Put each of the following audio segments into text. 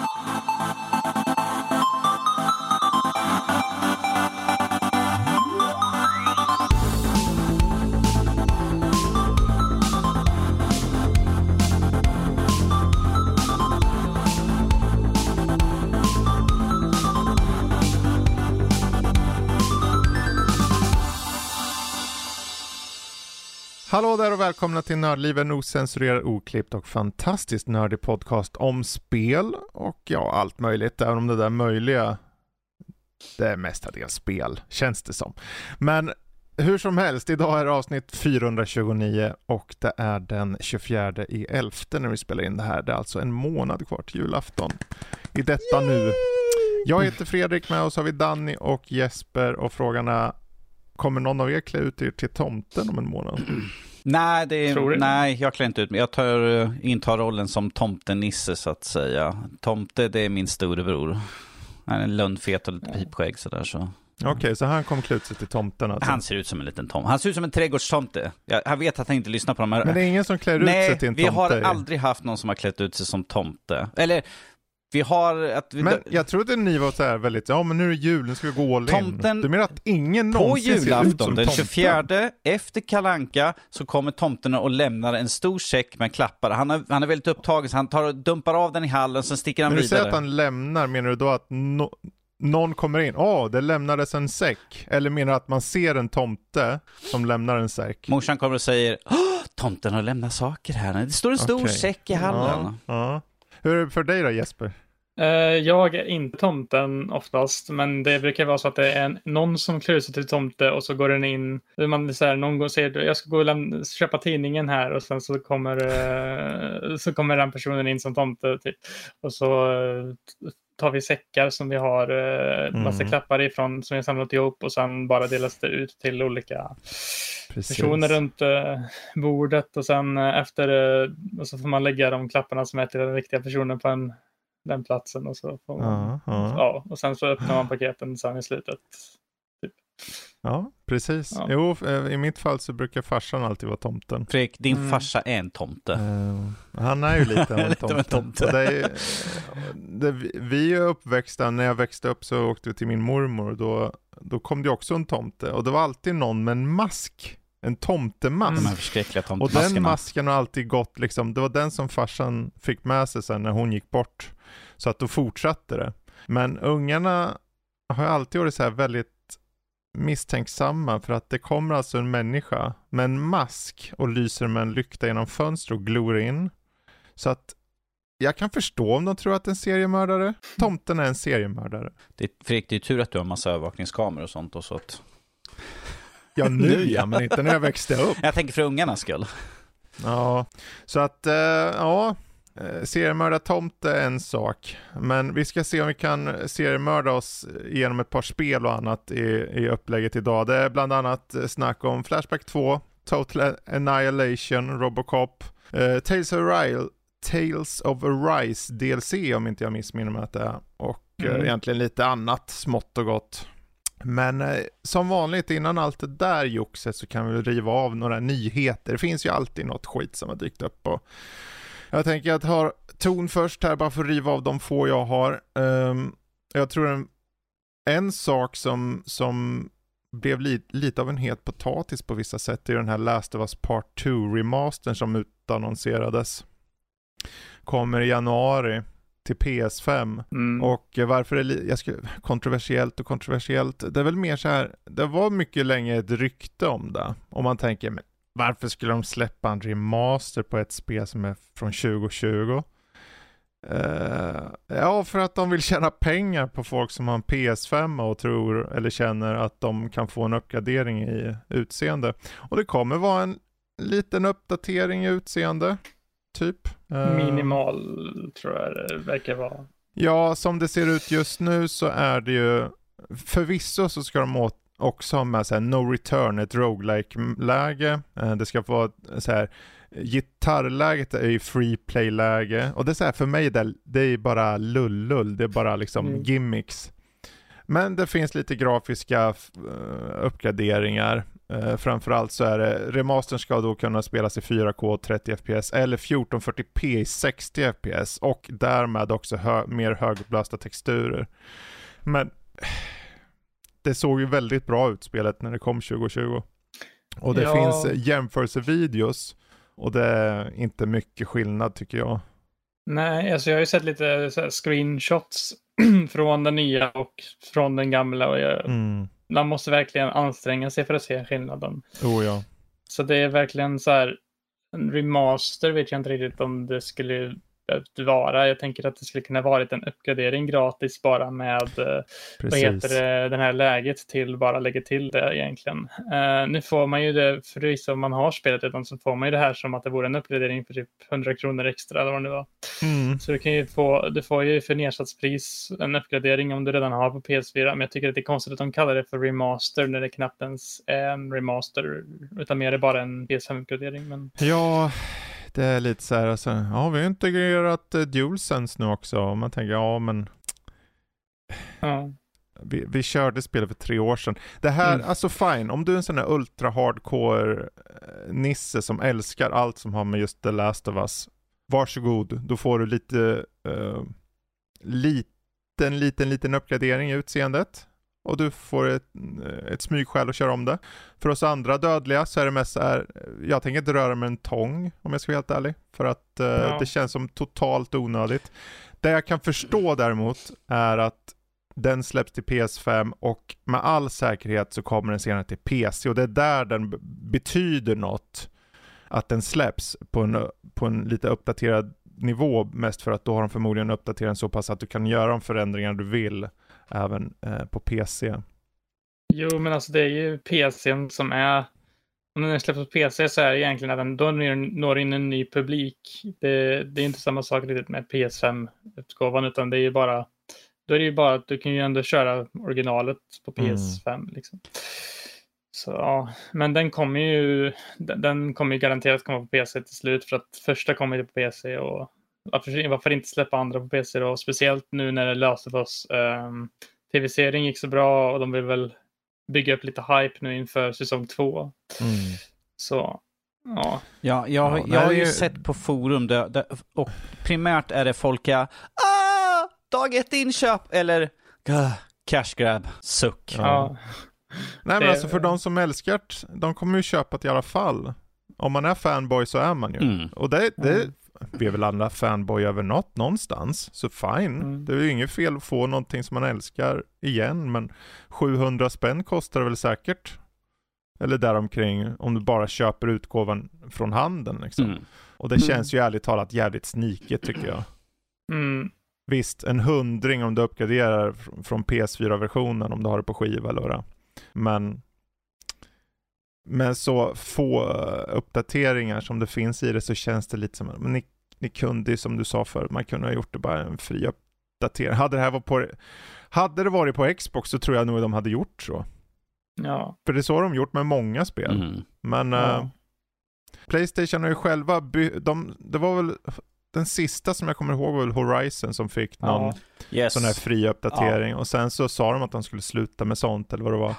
Oh. Hallå där och välkomna till Nördliv, en ocensurerad, oklippt och fantastiskt nördig podcast om spel och ja, allt möjligt, även om det där möjliga, det är mestadels spel, känns det som. Men hur som helst, idag är det avsnitt 429 och det är den 24 i 11 när vi spelar in det här. Det är alltså en månad kvar till julafton. I detta nu. Jag heter Fredrik, med oss har vi Danny och Jesper och frågan är Kommer någon av er klä ut er till tomten om en månad? Nej, det är, nej, jag klär inte ut mig. Jag tar, eh, intar rollen som tomtenisse så att säga. Tomte, det är min storebror. Han är lönnfet och lite pipskägg sådär så. Okej, okay, så han kommer klä ut sig till tomten alltså. Han ser ut som en liten tom. Han ser ut som en trädgårdstomte. Jag, jag vet att han inte lyssnar på de här. Men det är ingen som klär ut Nej, sig till en tomte? Nej, vi har aldrig haft någon som har klätt ut sig som tomte. Eller vi har att vi, Men jag trodde ni var så här väldigt, ja men nu är det jul, nu ska vi gå all tomten, in. Du menar att ingen på någonsin julafton, ser ut som den 24, tomten? efter kalanka så kommer tomten och lämnar en stor säck med klappar. Han, har, han är väldigt upptagen så han tar och dumpar av den i hallen, sen sticker han När du vidare. säger att han lämnar, menar du då att no någon kommer in, åh, oh, det lämnades en säck. Eller menar du att man ser en tomte som lämnar en säck? Morsan kommer och säger, Åh, tomten har lämnat saker här. Det står en stor Okej. säck i hallen. Ja, ja. Hur är det för dig då Jesper? Eh, jag är inte tomten oftast, men det brukar vara så att det är en, någon som klär ut sig till tomte och så går den in. Man så här, någon går säger jag ska gå och lämna, köpa tidningen här och sen så kommer, eh, så kommer den personen in som tomte. Typ. Och så eh, tar vi säckar som vi har eh, massa Mm. klappar ifrån som vi har samlat ihop och sen bara delas det ut till olika Precis. personer runt eh, bordet och sen eh, efter eh, och så får man lägga de klapparna som är till den riktiga personen på en, den platsen och så får man, Ja, ja. ja, och sen så öppnar man paketen sen i slutet. Ja, precis. Ja. Jo, eh, i mitt fall så brukar farsan alltid vara tomten. Fredrik, din Mm. farsa är en tomte. Eh, han är ju lite av en tomte. tomte. Det är, det, vi är uppväxta, när jag växte upp så åkte vi till min mormor och då, då kom det också en tomte. Och det var alltid någon med en mask. En tomtemask. De här förskräckliga Och den masken har alltid gått liksom, det var den som farsan fick med sig sen när hon gick bort. Så att då fortsatte det. Men ungarna har ju alltid varit så här väldigt misstänksamma för att det kommer alltså en människa med en mask och lyser med en lykta genom fönster och glor in. Så att jag kan förstå om de tror att det är en seriemördare. Tomten är en seriemördare. Det, Fredrik, det är tur att du har massa övervakningskameror och sånt och så att... Ja nu ja, men inte när jag växte upp. Jag tänker för ungarnas skull. Ja, så att eh, ja, seriemördartomte är en sak. Men vi ska se om vi kan seriemörda oss genom ett par spel och annat i, i upplägget idag. Det är bland annat eh, snack om Flashback 2, Total Annihilation, Robocop, eh, Tales of Arise, Tales of Arise DLC om inte jag missminner mig att det är. Och eh, Mm. egentligen lite annat smått och gott. Men eh, som vanligt innan allt det där joxet så kan vi riva av några nyheter. Det finns ju alltid något skit som har dykt upp och jag tänker att jag tar ton först här bara för att riva av de få jag har. Ehm, jag tror en, en sak som, som blev li, lite av en het potatis på vissa sätt är den här Last of Us Part 2 remastern som utannonserades. Kommer i januari till PS5. Mm. Och varför är det jag skulle, kontroversiellt och kontroversiellt? Det är väl mer så här, det var mycket länge ett rykte om det. Om man tänker, men varför skulle de släppa en remaster på ett spel som är från 2020? Eh, ja, för att de vill tjäna pengar på folk som har en PS5 och tror eller känner att de kan få en uppgradering i utseende. Och det kommer vara en liten uppdatering i utseende, typ. Eh, Minimal tror jag det verkar vara. Ja, som det ser ut just nu så är det ju förvisso så ska de åt, också med så här no return, ett roguelike läge Eh, Det ska vara så här gitarrläget är ju free play-läge och det är så här för mig det, det är bara lullull, det är bara liksom Mm. gimmicks. Men det finns lite grafiska eh, uppgraderingar Eh, framförallt så är det, remastern ska då kunna spelas i 4K 30 FPS eller 1440p i 60 FPS och därmed också hö mer högupplösta texturer. Men det såg ju väldigt bra ut spelet när det kom 2020. Och det ja. finns jämförelsevideos och det är inte mycket skillnad tycker jag. Nej, alltså jag har ju sett lite screenshots från den nya och från den gamla och jag, mm. man måste verkligen anstränga sig för att se skillnaden. Oh, ja. Så det är verkligen så här, en remaster vet jag inte riktigt om det skulle behövt vara. Jag tänker att det skulle kunna varit en uppgradering gratis bara med eh, vad heter det, den här läget till bara lägga till det egentligen. Uh, nu får man ju det, förvisso om man har spelet redan så får man ju det här som att det vore en uppgradering för typ 100 kronor extra eller vad det var. Mm. Så du kan ju få, du får ju för nedsatspris en uppgradering om du redan har på PS4. Men jag tycker att det är konstigt att de kallar det för remaster när det knappt ens är en remaster utan mer är bara en PS5-uppgradering. Men... Ja, det är lite så här, alltså, ja vi har integrerat uh, DualSense nu också. Och man tänker, ja men. Ja. Vi, vi körde spelet för tre år sedan. Det här, mm. alltså fine, om du är en sån här ultra hardcore eh, nisse som älskar allt som har med just The Last of Us. Varsågod, då får du lite, uh, liten, liten, liten uppgradering i utseendet och du får ett, ett smygskäl att köra om det. För oss andra dödliga så är det mest här, jag tänker inte röra med en tång om jag ska vara helt ärlig. För att uh, ja. det känns som totalt onödigt. Det jag kan förstå däremot är att den släpps till PS5 och med all säkerhet så kommer den senare till PC och det är där den betyder något. Att den släpps på en, på en lite uppdaterad nivå mest för att då har de förmodligen uppdaterat den så pass att du kan göra de förändringar du vill även eh, på PC. Jo, men alltså det är ju PCn som är om den släpps på PC så är det egentligen att den då når in en ny publik. Det, det är inte samma sak riktigt med PS5-utgåvan utan det är ju bara då är det ju bara att du kan ju ändå köra originalet på PS5. Mm. Liksom. Så ja, men den kommer ju, den, kommer ju garanterat komma på PC till slut för att första kommer ju på PC och varför, varför inte släppa andra på PC då? Speciellt nu när det löste för oss. Um, Tv-serien gick så bra och de vill väl bygga upp lite hype nu inför säsong två. Mm. Så Ja, ja jag, jag har ju sett på forum där, där, och primärt är det folk jag, ah, dag ett inköp eller uh, cash grab, suck. Ja. ja. Nej men alltså för de som älskar de kommer ju köpa det i alla fall. Om man är fanboy så är man ju. Mm. Och det, det, mm vi är väl alla fanboy över något någonstans, så fine. Mm. Det är ju inget fel att få någonting som man älskar igen, men 700 spänn kostar det väl säkert. Eller däromkring, om du bara köper utgåvan från handeln liksom. Mm. Och det mm. känns ju ärligt talat jävligt sniket tycker jag. Mm. Visst, en hundring om du uppgraderar från PS4-versionen om du har det på skiva eller vad Men men så få eh, uppdateringar som det finns i det så känns det lite som, men ni, ni kunde ju som du sa förut, man kunde ha gjort det bara en fri uppdatering. Hade det här varit på, hade det varit på Xbox så tror jag nog de hade gjort så. Ja. För det är så de gjort med många spel. Mm. Men ja. uh, Playstation har ju själva, de, det var väl den sista som jag kommer ihåg var väl Horizon som fick någon ja. yes. sån här fri uppdatering. Ja. Och sen så sa de att de skulle sluta med sånt eller vad det var.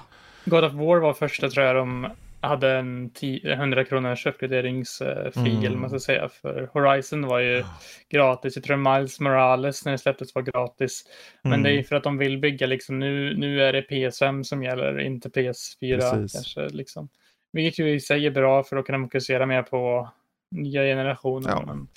God of War var första tror jag de hade en 100 kronors uppgraderingsfil, mm. man ska säga. För Horizon var ju gratis. Jag tror Miles Morales när det släpptes var gratis. Men mm. det är ju för att de vill bygga liksom, nu, nu är det PS5 som gäller, inte PS4 Precis. kanske. Liksom. Vilket ju i sig är bra för att kunna fokusera mer på nya generationer. Ja. Men...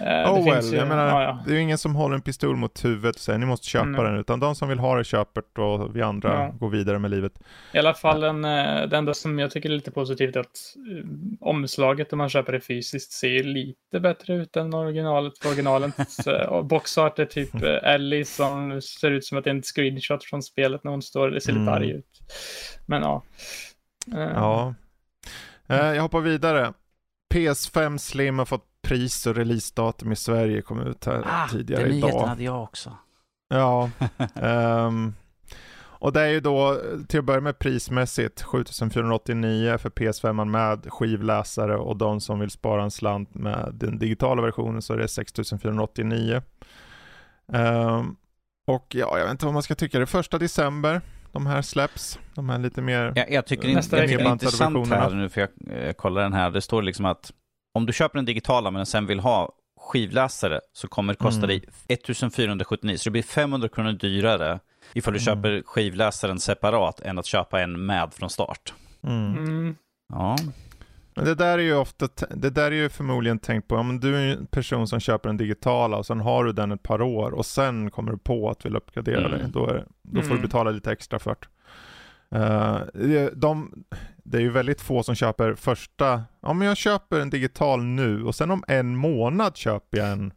Uh, oh well, ju, jag menar, ja, ja. det är ju ingen som håller en pistol mot huvudet och säger ni måste köpa mm. den, utan de som vill ha det köper och vi andra ja. går vidare med livet. I alla fall en, eh, det enda som jag tycker är lite positivt är att uh, omslaget om man köper det fysiskt ser lite bättre ut än originalet. För originalens uh, boxart är typ uh, Ellie som ser ut som att det är en screenshot från spelet när hon står, det ser lite mm. arg ut. Men ja. Ja. jag hoppar vidare. PS5 Slim har fått pris och releasedatum i Sverige kom ut här ah, tidigare den idag. Den hade jag också. Ja. um, och det är ju då till att börja med prismässigt 7489 för PS5 med skivläsare och de som vill spara en slant med den digitala versionen så är det 6489. Um, ehm, och ja, jag vet inte vad man ska tycka. Det är första december. de här släpps. De här lite mer Jag, jag tycker inte det är intressant här nu, för jag, jag kollar den här. Det står liksom att om du köper den digitala men sen vill ha skivläsare så kommer det kosta mm. dig 1479, så det blir 500 kronor dyrare ifall du mm. köper skivläsaren separat än att köpa en med från start. Mm. mm. Ja. Men det där är ju ofta, det där är ju förmodligen tänkt på, om du är en person som köper den digitala och sen har du den ett par år och sen kommer du på att du vill uppgradera mm. dig, då, är, då får du mm. betala lite extra för det. Uh, de, det är ju väldigt få som köper första, ja men jag köper en digital nu och sen om en månad köper jag en.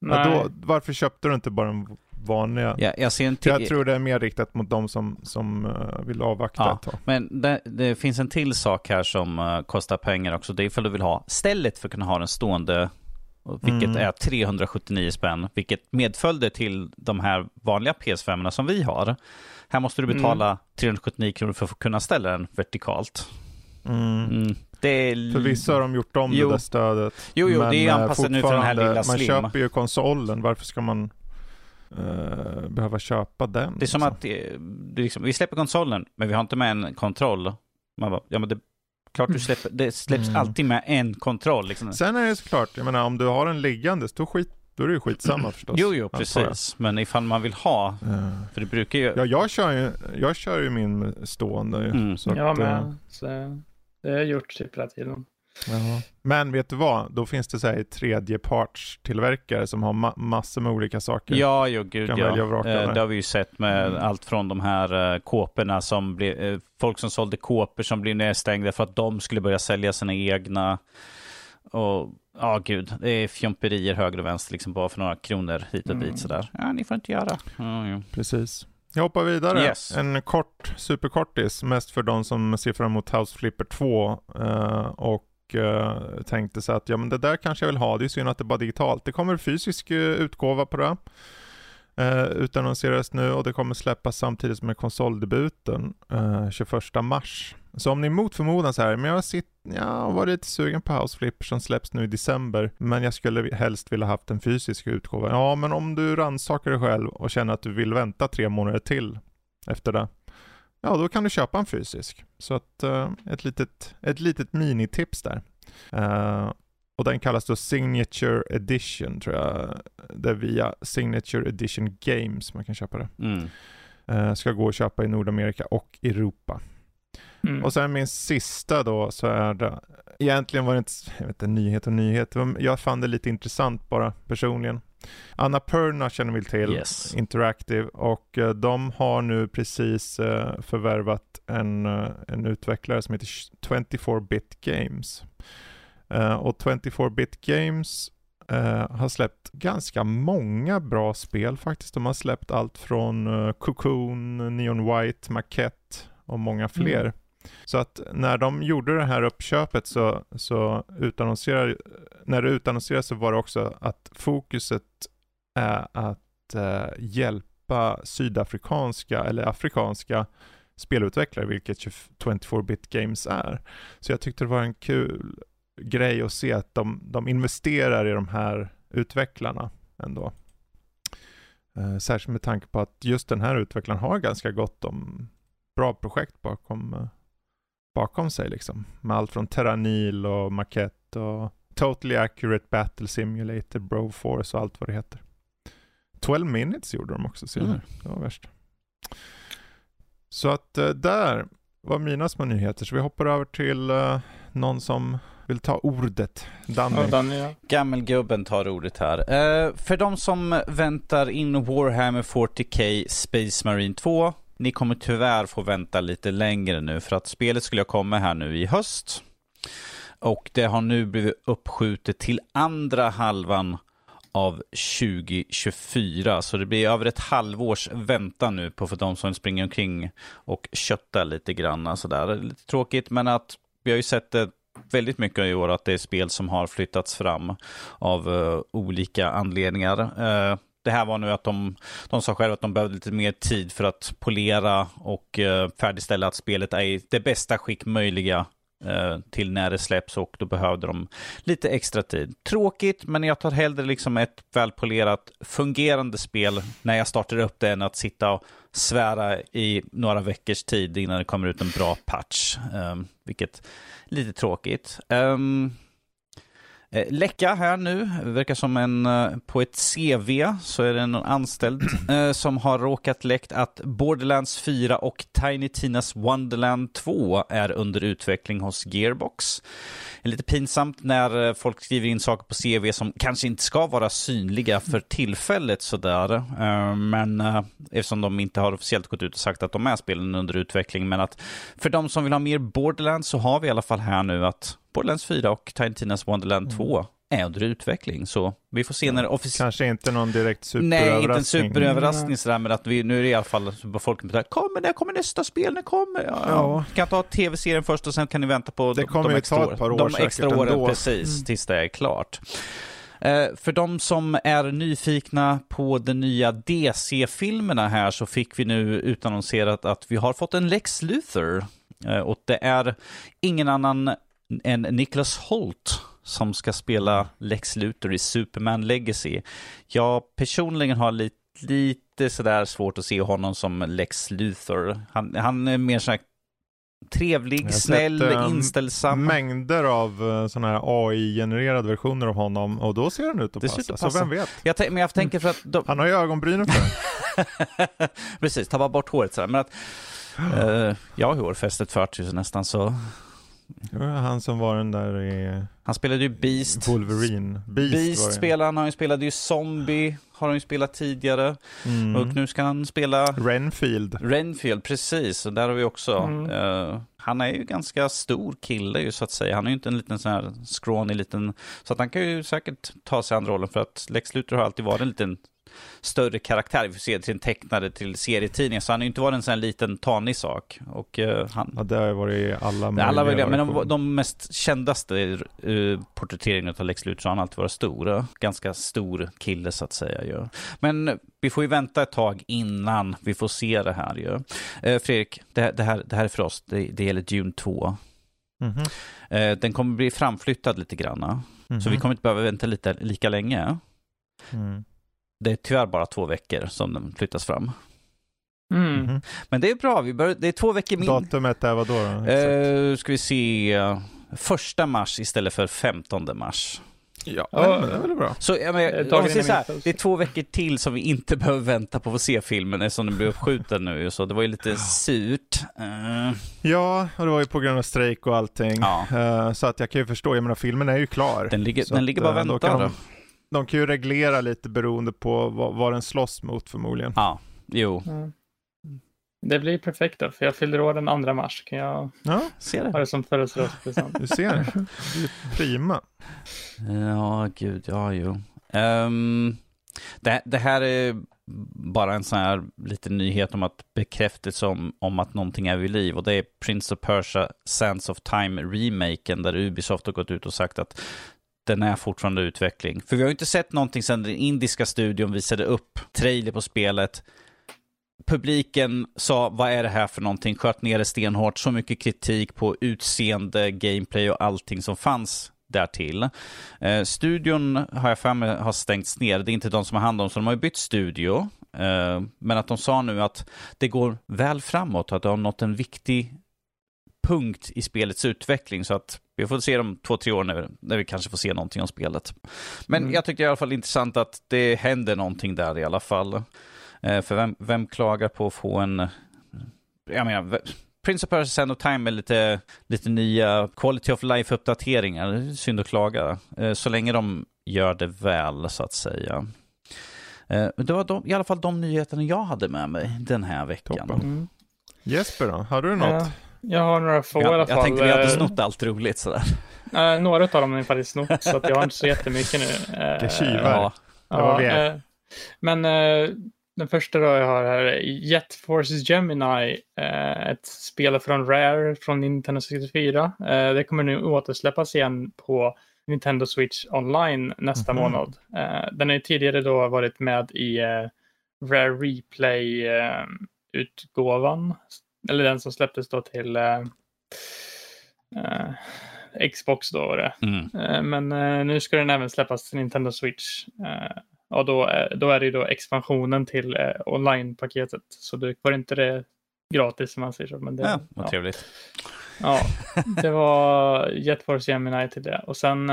Ja, då, varför köpte du inte bara en vanliga? Ja, jag, ser en jag tror det är mer riktat mot de som, som uh, vill avvakta ja, ett tag. Men det, det, finns en till sak här som uh, kostar pengar också. Det är ifall du vill ha stället för att kunna ha den stående vilket mm. är 379 spänn, vilket medföljde till de här vanliga PS5 som vi har. Här måste du betala mm. 379 kronor för att kunna ställa den vertikalt. Mm. Mm. Är... För vissa har de gjort om jo. det där stödet. Jo, jo, det är eh, anpassat nu för den här lilla Slim. Man köper ju konsolen, varför ska man uh, behöva köpa den? Det är som liksom? att det, liksom, vi släpper konsolen, men vi har inte med en kontroll. Man bara, ja men det klart du släpper, det släpps mm. alltid med en kontroll. Liksom. Sen är det såklart, jag menar om du har en liggandes, då skit då är det ju skitsamma förstås. Jo, jo, precis. Men ifall man vill ha, ja. för det brukar ju... Ja, jag kör ju, jag kör ju min stående. Mm. Så jag med. Äh... Så det har jag gjort typ hela tiden. Jaha. Men vet du vad? Då finns det så här tredjepartstillverkare som har ma massor med olika saker. Ja, jo gud ja. Eh, det har vi ju sett med mm. allt från de här eh, kåporna som blir, eh, folk som sålde kåpor som blir nedstängda för att de skulle börja sälja sina egna. Och ja, gud, det är fjomperier höger och vänster liksom bara för några kronor hit och dit mm. sådär. Ja, ni får inte göra. Ja, ja. Precis. Jag hoppar vidare. Yes. En kort, superkortis, mest för de som ser fram emot House Flipper 2 uh, och uh, tänkte sig att ja men det där kanske jag vill ha, det är synd att det bara är digitalt. Det kommer fysisk uh, utgåva på det eh, utannonseras nu och det kommer släppas samtidigt med konsoldebuten eh, 21 mars. Så om ni mot förmodan så här, men jag, sitt, ja, var lite sugen på House Flipper som släpps nu i december, men jag skulle helst vilja haft en fysisk utgåva. Ja, men om du rannsakar dig själv och känner att du vill vänta tre månader till efter det, ja då kan du köpa en fysisk. Så att eh, ett litet, ett litet minitips där. Eh, och den kallas då Signature Edition tror jag. Det är via Signature Edition Games man kan köpa det. Mm. Uh, ska gå att köpa i Nordamerika och Europa. Mm. Och sen min sista då så är det, egentligen var det inte, jag vet inte, nyhet och nyhet, jag fann det lite intressant bara personligen. Anna Perna känner vi till, yes. Interactive, och uh, de har nu precis uh, förvärvat en, en utvecklare som heter 24-bit games. Och 24-bit games har släppt ganska många bra spel faktiskt. De har släppt allt från Cocoon, Neon White, Maquette och många fler. Mm. Så att när de gjorde det här uppköpet så, så utannonserade, när det utannonserades så var det också att fokuset är att eh, hjälpa sydafrikanska eller afrikanska spelutvecklare, vilket 24-bit games är. Så jag tyckte det var en kul grej att se att de, de investerar i de här utvecklarna ändå. Eh, särskilt med tanke på att just den här utvecklaren har ganska gott om bra projekt bakom eh, bakom sig liksom. Med allt från Terranil och Maquette och Totally Accurate Battle Simulator, Broforce och allt vad det heter. 12 minutes gjorde de också senare. Mm. Det var värst. Så att uh, där var mina små nyheter. Så vi hoppar över till någon som vill ta ordet. Danny. Ja, Danny ja. Gammelgubben tar ordet här. Uh, för de som väntar in Warhammer 40K Space Marine 2 ni kommer tyvärr få vänta lite längre nu för att spelet skulle ha kommit här nu i höst. Och det har nu blivit uppskjutet till andra halvan av 2024. Så det blir över ett halvårs väntan nu på för de som springer omkring och köttar lite grann. Sådär. Lite tråkigt, men att vi har ju sett det väldigt mycket i år att det är spel som har flyttats fram av uh, olika anledningar. Uh, det här var nu att de, de sa själva att de behövde lite mer tid för att polera och uh, färdigställa att spelet är i det bästa skick möjliga till när det släpps och då behövde de lite extra tid. Tråkigt, men jag tar hellre liksom ett välpolerat, fungerande spel när jag startar upp det än att sitta och svära i några veckors tid innan det kommer ut en bra patch. Vilket lite tråkigt. Um, Eh, läcka här nu, verkar som en, eh, på ett CV så är det någon anställd eh, som har råkat läckt att Borderlands 4 och Tiny Tinas Wonderland 2 är under utveckling hos Gearbox. Det är lite pinsamt när eh, folk skriver in saker på CV som kanske inte ska vara synliga för tillfället sådär. Men eftersom de inte har officiellt gått ut och sagt att de är spelen under utveckling. Men att för de som vill ha mer Borderlands så har vi i alla fall här nu att Borderlands 4 och Tiny Tinas Wonderland 2 mm. är under utveckling. Så vi får se när det officiellt... Kanske inte någon direkt superöverraskning. Nej, inte en superöverraskning mm. sådär, men att vi, nu är det i alla fall folk kommer kommer, när kommer nästa spel, när kommer? Ja, ja. Kan ta tv-serien först och sen kan ni vänta på det kommer de, extra, ta ett par år de extra åren, ändå. precis, mm. tills det är klart. Uh, för de som är nyfikna på de nya DC-filmerna här så fick vi nu utannonserat att vi har fått en Lex Luthor. Uh, och det är ingen annan en Niklas Holt som ska spela Lex Luthor i Superman Legacy. Jag personligen har lite, lite sådär svårt att se honom som Lex Luthor. Han, han är mer såhär trevlig, snäll, sett, um, inställsam. Mängder av uh, sådana här AI-genererade versioner av honom och då ser han ut att det passa. passa. Så vem vet? Jag men jag tänker för att... De... Han har ju ögonbrynen för Precis, ta bara bort håret sådär. Men att, uh, jag har hårfästet 40 nästan så det var han som var den där i... Han spelade ju Beast. Wolverine. Beast, Beast spelade han, han spelade ju Zombie, har han ju spelat tidigare. Mm. Och nu ska han spela... Renfield. Renfield, precis. Och där har vi också... Mm. Uh, han är ju ganska stor kille ju så att säga. Han är ju inte en liten sån här scrawny liten... Så att han kan ju säkert ta sig an rollen för att Lex Luthor har alltid varit en liten större karaktär. Vi får se till en tecknare till serietidningar. Så han har ju inte varit en sån här liten tanig sak. Och, uh, han... Ja, det har varit alla möjliga. Alla möjliga men de, de, mest kändaste uh, porträtteringarna av Lex Luthor har alltid varit stora. Ganska stor kille så att säga. Ju. Men vi får ju vänta ett tag innan vi får se det här ju. Uh, Fredrik, det, det, här, det här är för oss. Det, det gäller Dune 2. Mm -hmm. Den kommer bli framflyttad lite grann. Mm -hmm. Så vi kommer inte behöva vänta lite, lika länge. Mm. Det är tyvärr bara två veckor som den flyttas fram. Mm. Mm. Men det är bra, vi bör, det är två veckor mindre. Datumet är vad då? då? Eh, ska vi se, första mars istället för 15 mars. Ja, ja men det är väl bra. Så, ja, men, jag, så här, det är två veckor till som vi inte behöver vänta på att få se filmen eftersom den blir uppskjuten nu. Så det var ju lite surt. Uh. Ja, och det var ju på grund av strejk och allting. Ja. Uh, så att jag kan ju förstå, jag menar filmen är ju klar. Den ligger, den ligger bara och väntar de kan ju reglera lite beroende på vad, vad den slåss mot förmodligen. Ja, jo. Mm. Det blir perfekt då, för jag fyller år den 2 mars. Kan jag ja, se det. ha det som födelsedagspresent? Du ser, det är prima. Ja, gud, ja, jo. Um, det, det, här är bara en sån här liten nyhet om att bekräftelse om, om att någonting är vid liv och det är Prince of Persia Sands of Time remaken där Ubisoft har gått ut och sagt att den är fortfarande utveckling. För vi har ju inte sett någonting sedan den indiska studion visade upp trailer på spelet. Publiken sa, vad är det här för någonting? Sköt ner det stenhårt. Så mycket kritik på utseende, gameplay och allting som fanns därtill. Eh, studion har jag för mig har stängts ner. Det är inte de som har hand om, så de har ju bytt studio. Eh, men att de sa nu att det går väl framåt, att det har nått en viktig punkt i spelets utveckling. Så att vi får se de två, tre år när, när vi kanske får se någonting om spelet. Men mm. jag tycker i alla fall intressant att det händer någonting där i alla fall. Eh, för vem, vem klagar på att få en... Jag menar, Prince of Persia Sand of Time med lite, lite nya quality of life-uppdateringar. Synd att klaga. Eh, så länge de gör det väl, så att säga. Eh, det var de, i alla fall de nyheterna jag hade med mig den här veckan. Mm. Jesper då, har du något? Ja. Jag har några få jag, i alla fall. Jag tänkte vi hade eh, snott allt roligt sådär. Uh, några av dem har jag faktiskt snott, så att jag har inte så jättemycket nu. Uh, Vilka tjuvar. Ja, ja, uh, men uh, den första då jag har här är Jet Forces Gemini, ett spel från Rare från Nintendo 64. det kommer nu återsläppas igen på Nintendo Switch online nästa mm -hmm. månad. den har ju tidigare då varit med i Rare Replay-utgåvan eller den som släpptes då till, eh, eh, Xbox då var det. Mm. Eh, men nu ska den även släppas till Nintendo Switch. Och då, då är det ju då expansionen till online-paketet. Så du får inte det gratis om man säger så. Men det, Ja, vad ja. trevligt. Ja, det var Jet Force Gemini till det. Och sen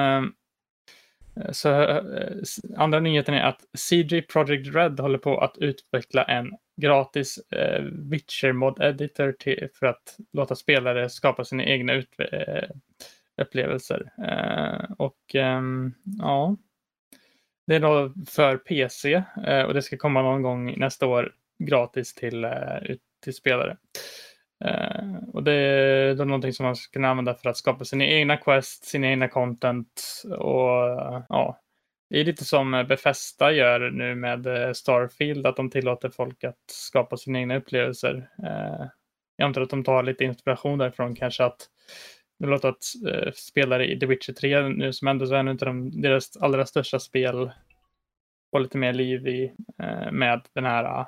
Eh, så eh, andra nyheten är att CG Project Red håller på att utveckla en gratis eh, Witcher mod editor till, för att låta spelare skapa sina egna ut, eh, upplevelser. Eh, och ehm, ja, det är då för PC eh, och det ska komma någon gång nästa år gratis till, eh, ut, till spelare. Eh, och det är då någonting som man ska kunna använda för att skapa sina egna quest, sina egna content och ja. Det är lite som Befesta gör nu med eh, Starfield, att de tillåter folk att skapa sina egna upplevelser. Eh, jag antar att de tar lite inspiration därifrån, kanske att de låter att eh, spelare i The Witcher 3 nu som ändå är en av de, deras allra största spel får lite mer liv i eh, med den här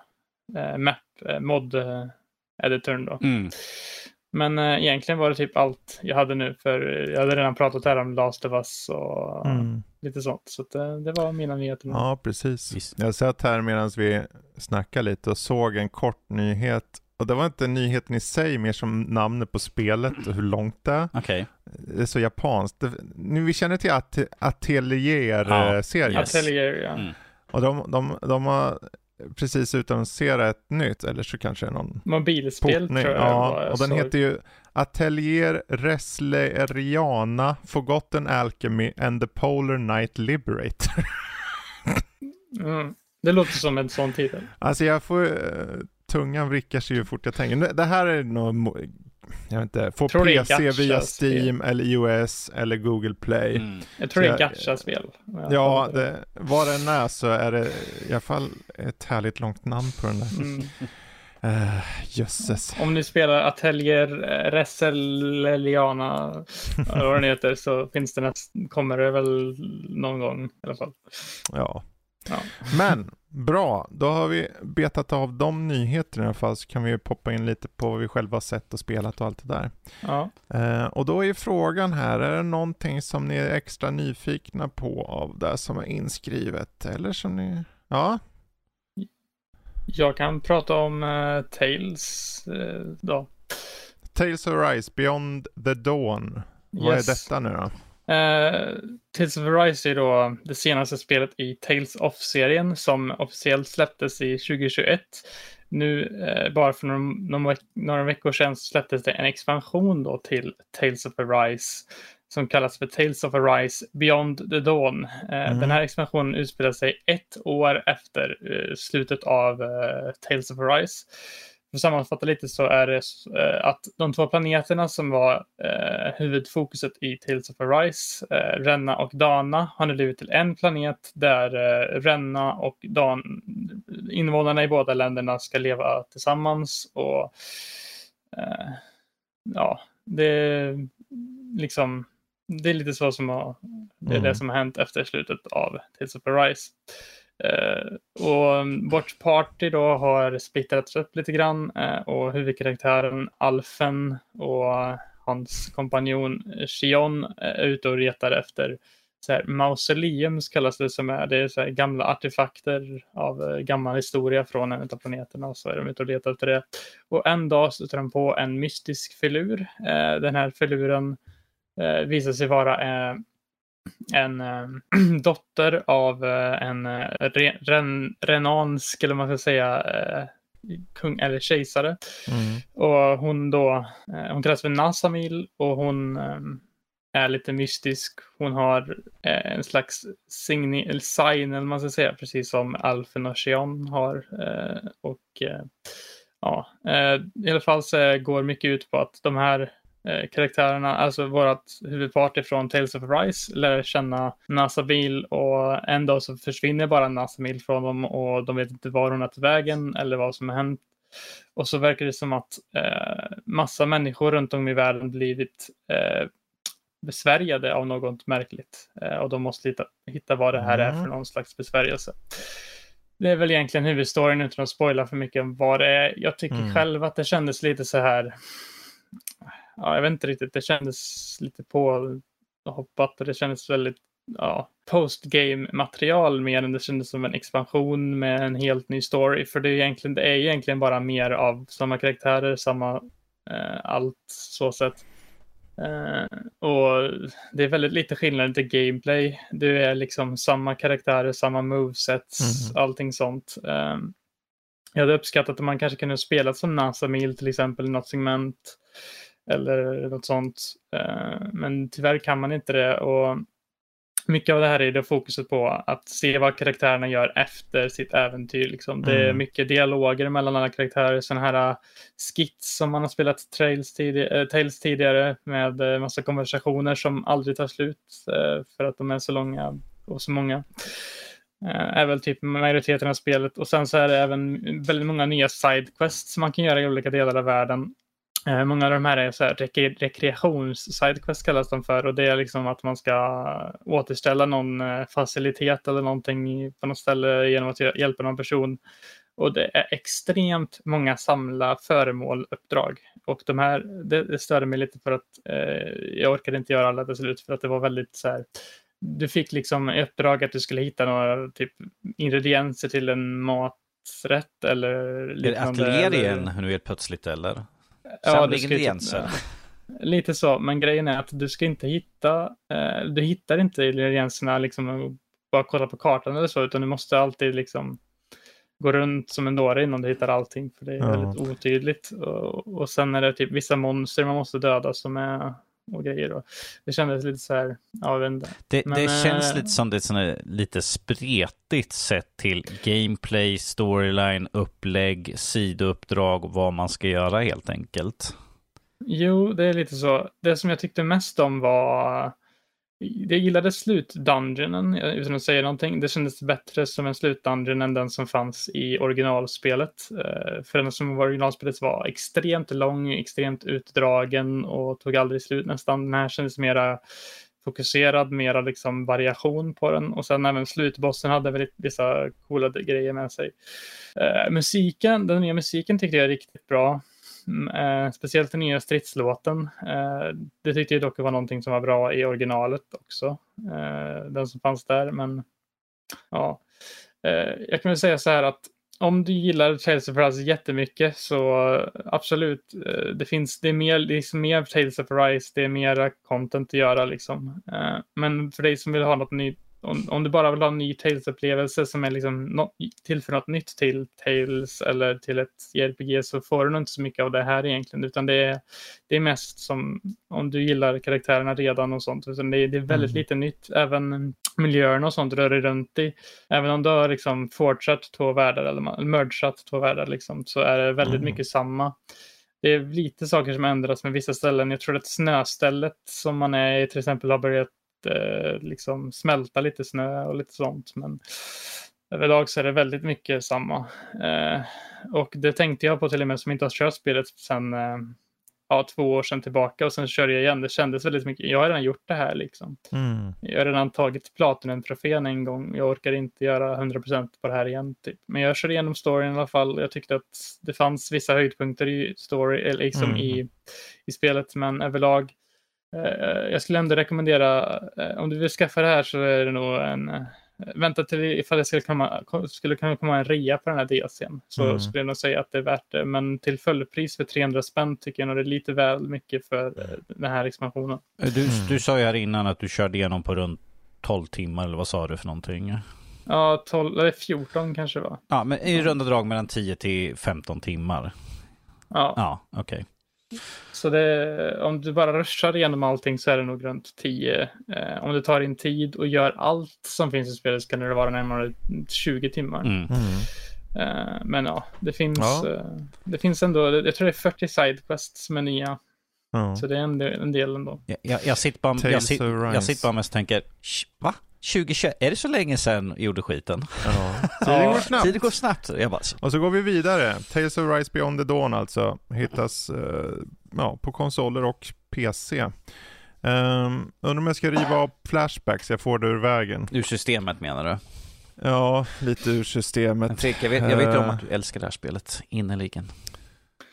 eh, map, eh, mod eh, editorn då. Mm. Men eh, egentligen var det typ allt jag hade nu för jag hade redan pratat här om Last of Us och Mm. lite sånt. Så att, eh, det var mina nyheter. Ja, precis. Visst. Jag satt här medan vi snackade lite och såg en kort nyhet. Och det var inte nyheten i sig, mer som namnet på spelet och hur långt det är. Okej. Det är så japanskt. Det, nu, vi känner till At Atelier-serien. yes. Atelier, ja. Mm. Och de, de, de har precis utannonserat ett nytt, eller så kanske det är någon Mobilspel portning. tror jag Ja, och den såg. heter ju Atelier Resleriana, Forgotten Alchemy and the Polar Night Liberator. Mm. Det låter som en sån titel. Alltså jag får, uh, tungan vrickar sig ju fort jag tänker. Det- här är nog, jag vet inte, få Tror det är PC via. Steam eller iOS eller Google Play. Mm. Jag tror det är Så gacha-spel. Ja, det, vad den är så är det i alla fall ett härligt långt namn på den där. Mm. Uh, jösses. Om ni spelar Atelier eh, Reseliana, eller vad den heter, så finns det näst, kommer det väl någon gång i alla fall. Ja. Ja. Men bra, då har vi betat av de nyheterna i alla fall så kan vi poppa in lite på vad vi själva har sett och spelat och allt det där. Ja. Eh, och då är frågan här, är det någonting som ni är extra nyfikna på av det som är inskrivet? Eller som ni... Ja, Jag kan prata om uh, Tales eh, då. Tales of Rise Beyond the Dawn. Vad är Yes. detta nu då? Eh, Tales of Arise är då det senaste spelet i Tales of-serien som officiellt släpptes i 2021. Nu, eh, bara för några, några, veck- några veckor sedan, så släpptes det en expansion då till Tales of Arise som kallas för Tales of Arise Beyond the Dawn. Eh, Mhm. Den här expansionen utspelar sig ett år efter slutet av Tales of Arise. För att sammanfatta lite så är det eh, att de två planeterna som var eh, huvudfokuset i Tales of Arise, eh, Renna och Dana, har nu blivit till en planet där eh, Renna och Dan, invånarna i båda länderna ska leva tillsammans. Och eh, ja, det är liksom det är lite så som har, det är Mm. det som har hänt efter slutet av Tales of Arise. Eh, och mm, vårt Party då har splittrats upp lite grann eh, och huvudkaraktären Alfen och hans kompanjon Shion är ute och letar efter så här, mausoleums kallas det som är. Det är så här gamla artefakter av eh, gammal historia från en av planeterna. Så är de ute och letar efter det. Och en dag stöter de på en mystisk filur. Eh, den här filuren visar sig vara en eh, dotter av eh, en eh, re, ren, renansk, eller man ska säga, eh, kung eller kejsare. Mm. Och hon då, hon kallas för Nasamil och hon är lite mystisk. Hon har en slags sign, eller man ska säga, precis som Alfen och Shion har. Och ja, i alla fall så går mycket ut på att de här eh, karaktärerna, alltså vårt huvudparty från Tales of Rise lär känna Nasamil och en dag så försvinner bara Nasamil från dem och de vet inte var hon är tagit vägen eller vad som har hänt. Och så verkar det som att eh, massa människor runt om i världen blivit eh, besvärjade av något märkligt. Eh, och de måste hitta, hitta vad det här är Mm. för någon slags besvärjelse. Det är väl egentligen huvudstoryn utan att spoila för mycket om vad det är. Jag tycker Mm. själv att det kändes lite så här ja, jag vet inte riktigt, det kändes lite påhoppat och det kändes väldigt ja, postgame-material mer än det kändes som en expansion med en helt ny story. För det är egentligen, det är egentligen bara mer av samma karaktärer, samma eh, allt så sätt. Eh, och det är väldigt lite skillnad till gameplay. Det är liksom samma karaktärer, samma movesets, mm. allting sånt. Eh, jag hade uppskattat om man kanske kunde spela som Nasamil till exempel, något segment eller något sånt. Eh, men tyvärr kan man inte det. Och mycket av det här är det fokuset på att se vad karaktärerna gör efter sitt äventyr. Liksom. Det är mm. mycket dialoger mellan alla karaktärer, sådana här äh, skits som man har spelat Trails, tid äh, Tales tidigare med massa konversationer som aldrig tar slut för att de är så långa och så många. Är väl typ majoriteten av spelet och sen så är det även väldigt många nya sidequests som man kan göra i olika delar av världen. Eh, många av de här är så här rek rekreations-sidequest kallas de för och det är liksom att man ska återställa någon eh, facilitet eller någonting på något ställe genom att hjälpa någon person. Och det är extremt många samla föremål-uppdrag. Och de här, det, det störde mig lite för att eh, jag orkade inte göra alla till slut för att det var väldigt så här, du fick liksom i uppdrag att du skulle hitta några typ ingredienser till en maträtt eller liknande. Är det ateljé igen nu helt plötsligt eller? Ja, det ingredienser. Typ, lite så, men grejen är att du ska inte hitta, eh, du hittar inte ingredienserna liksom bara kolla på kartan eller så, utan du måste alltid liksom gå runt som en dåre innan du hittar allting, för det är ja. väldigt otydligt. Och, och sen är det typ vissa monster man måste döda som är och grejer. Och det kändes lite så här, ja, jag Det, Men, det känns äh... lite som det är lite spretigt sett till gameplay, storyline, upplägg, sidouppdrag vad man ska göra helt enkelt. Jo, det är lite så. Det som jag tyckte mest om var jag gillade slutdungeonen, eh, utan att säga någonting. Det kändes bättre som en slutdungeon än den som fanns i originalspelet. Eh, för den som var originalspelet var extremt lång, extremt utdragen och tog aldrig slut nästan. Den här kändes mera fokuserad, mera liksom variation på den. Och sen även slutbossen hade väldigt vissa coola grejer med sig. Eh, musiken, den nya musiken tyckte jag är riktigt bra. Mm, eh, speciellt den nya stridslåten. Eh, det tyckte jag dock var någonting som var bra i originalet också. Eh, den som fanns där, men ja. Eh, jag kan väl säga så här att om du gillar Tales of Arise jättemycket så absolut, eh, det finns, det är mer, liksom mer Tales of Arise, det är mera content att göra liksom. Men för dig som vill ha något nytt om, om du bara vill ha en ny Tales-upplevelse som är liksom no, tillför något nytt till Tales eller till ett JRPG så får du nog inte så mycket av det här egentligen, utan det är, det är mest som om du gillar karaktärerna redan och sånt. Utan det, är, det är väldigt mm. lite nytt. Även miljöerna och sånt rör dig runt i. Även om du har liksom fortsatt två världar eller mergat två världar liksom, så är det väldigt mm. mycket samma. Det är lite saker som ändras med vissa ställen. Jag tror att snöstället som man är i till exempel har börjat eh, liksom smälta lite snö och lite sånt. Men överlag så är det väldigt mycket samma. Eh, och det tänkte jag på till och med som inte har kört spelet sedan eh, ja, två år sedan tillbaka och sen körde jag igen. Det kändes väldigt mycket. Jag har redan gjort det här liksom. Mm. Jag har redan tagit Platinum-trofén en gång. Jag orkar inte göra 100% på det här igen. Typ. Men jag körde igenom storyn i alla fall. Jag tyckte att det fanns vissa höjdpunkter i story, liksom mm. i, i spelet, men överlag jag skulle ändå rekommendera, eh, om du vill skaffa det här så är det nog en eh, Vänta till ifall det skulle, komma, skulle kunna komma en rea på den här DLCn. Så mm. skulle jag nog säga att det är värt det. Men till fullpris för 300 spänn tycker jag nog det är lite väl mycket för den här expansionen. Du, mm. du sa ju här innan att du körde igenom på runt 12 timmar eller vad sa du för någonting? Ja, 12, eller 14 kanske va? Ja, men i runda drag mellan 10 till 15 timmar. Ja. Ja, okej. Okay. Så det, om du bara ruschar igenom allting så är det nog runt 10. Eh, om du tar in tid och gör allt som finns i spelet så kan det vara närmare 20 timmar. Mm. Mm. Eh, men ja, det finns, ja. Eh, det finns ändå, jag tror det är 40 sidequests som är nya. Ja. Så det är en del, en del ändå. Jag, jag, jag sitter bara, jag, sit, jag sitter bara mest och tänker, va? 2021, är det så länge sedan gjorde skiten? Ja. Tiden går snabbt. Tiden går snabbt. Jag bara... Och så går vi vidare. Tales of Rise Beyond the Dawn alltså. Hittas uh, ja, på konsoler och PC. Um, ehm, undrar om jag ska riva av flashbacks, jag får det ur vägen. Ur systemet menar du? Ja, lite ur systemet. Fredrik, jag vet, jag vet om att du älskar det här spelet innerligen.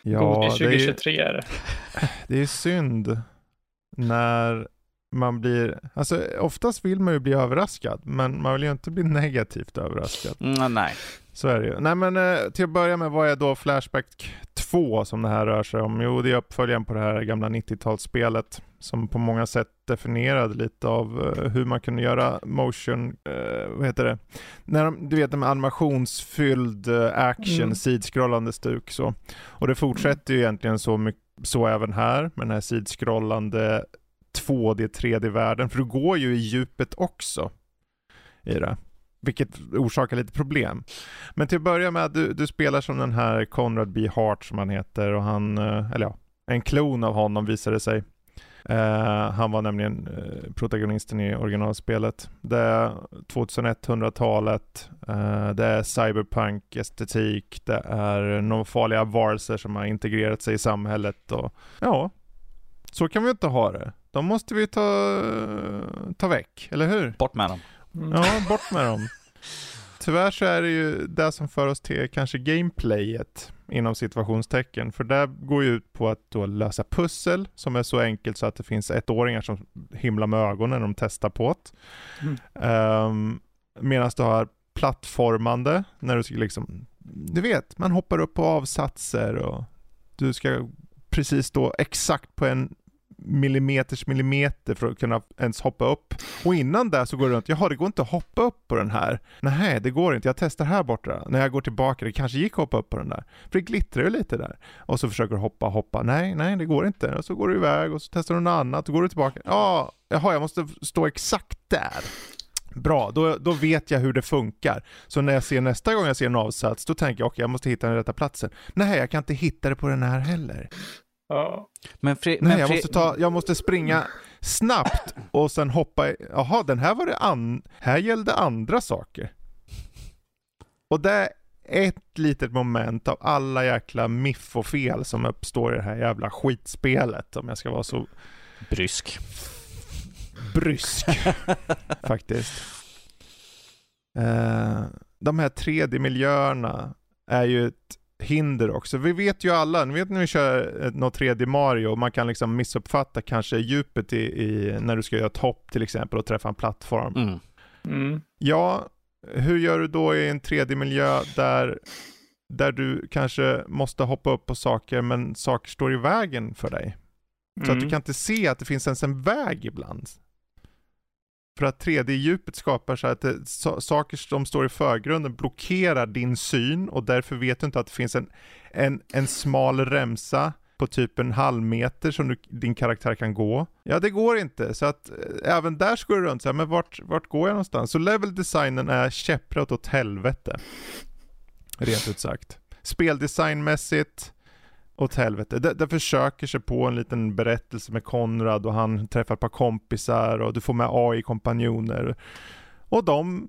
God Ja, det är, 2023 är det. det är synd när man blir, alltså oftast vill man ju bli överraskad, men man vill ju inte bli negativt överraskad. Mm, nej. Så är det ju. Nej men eh, till att börja med, vad är då Flashback 2 som det här rör sig om? Jo, det är uppföljaren på det här gamla 90-talsspelet som på många sätt definierade lite av eh, hur man kunde göra motion, eh, vad heter det? När de, du vet med animationsfylld eh, action, Mm. sidskrollande stuk så. Och det fortsätter ju egentligen så, mycket, så även här med den här sidskrollande 2D, 3D-världen, för du går ju i djupet också i det. Vilket orsakar lite problem. Men till att börja med, du, du spelar som den här Conrad B. Hart som han heter och han, eh, eller ja, en klon av honom visade sig. Uh, han var nämligen uh, protagonisten i originalspelet. Det är 2100-talet, uh, det är cyberpunk-estetik, det är några farliga varelser som har integrerat sig i samhället och ja, så kan vi inte ha det. De måste vi ta, ta väck, eller hur? Bort med dem. Mm. Ja, bort med dem. Tyvärr så är det ju det som för oss till kanske gameplayet inom situationstecken. För det går ju ut på att då lösa pussel som är så enkelt så att det finns ettåringar som himlar med ögonen när de testar på det. Mm. Um, Medan du har plattformande när du ska liksom, du vet, man hoppar upp på avsatser och du ska precis stå exakt på en millimeters millimeter för att kunna ens hoppa upp. Och innan det så går det runt, jaha det går inte att hoppa upp på den här. Nej det går inte, jag testar här borta. När jag går tillbaka, det kanske gick att hoppa upp på den där. För det glittrar ju lite där. Och så försöker du hoppa, hoppa, nej, nej det går inte. Och så går du iväg och så testar du något annat, och går du tillbaka. Ja, jaha jag måste stå exakt där. Bra, då, då vet jag hur det funkar. Så när jag ser nästa gång jag ser en avsats, då tänker jag okej jag måste hitta den rätta platsen. Nej, jag kan inte hitta det på den här heller. Ja. Men, fri, Nej, men jag måste, ta, jag måste springa snabbt och sen hoppa jaha den här var det an, här gällde andra saker. Och det är ett litet moment av alla jäkla miff och fel som uppstår i det här jävla skitspelet om jag ska vara så Brysk. brysk faktiskt. Eh, de här 3D-miljöerna är ju ett hinder också. Vi vet ju alla, ni vet när vi kör ett- något 3D Mario och man kan liksom missuppfatta kanske djupet i, i när du ska göra ett hopp till exempel och träffa en plattform. Mm. Mm. Ja, hur gör du då i en 3D-miljö där, där du kanske måste hoppa upp på saker men saker står i vägen för dig? Så att du Mm. kan inte se att det finns ens en väg ibland. För att 3D-djupet skapar så att eh, det, so saker som står i förgrunden blockerar din syn och därför vet du inte att det finns en, en, en smal remsa på typ en halv meter som du, din karaktär kan gå. Ja, det går inte. Så att eh, även där skulle du runt så här, men vart, vart går jag någonstans? Så level-designen är käpprätt åt helvete. Rent ut sagt. Speldesignmässigt, åt helvete. Det, det försöker sig på en liten berättelse med Konrad och han träffar ett par kompisar och du får med AI-kompanjoner. Och de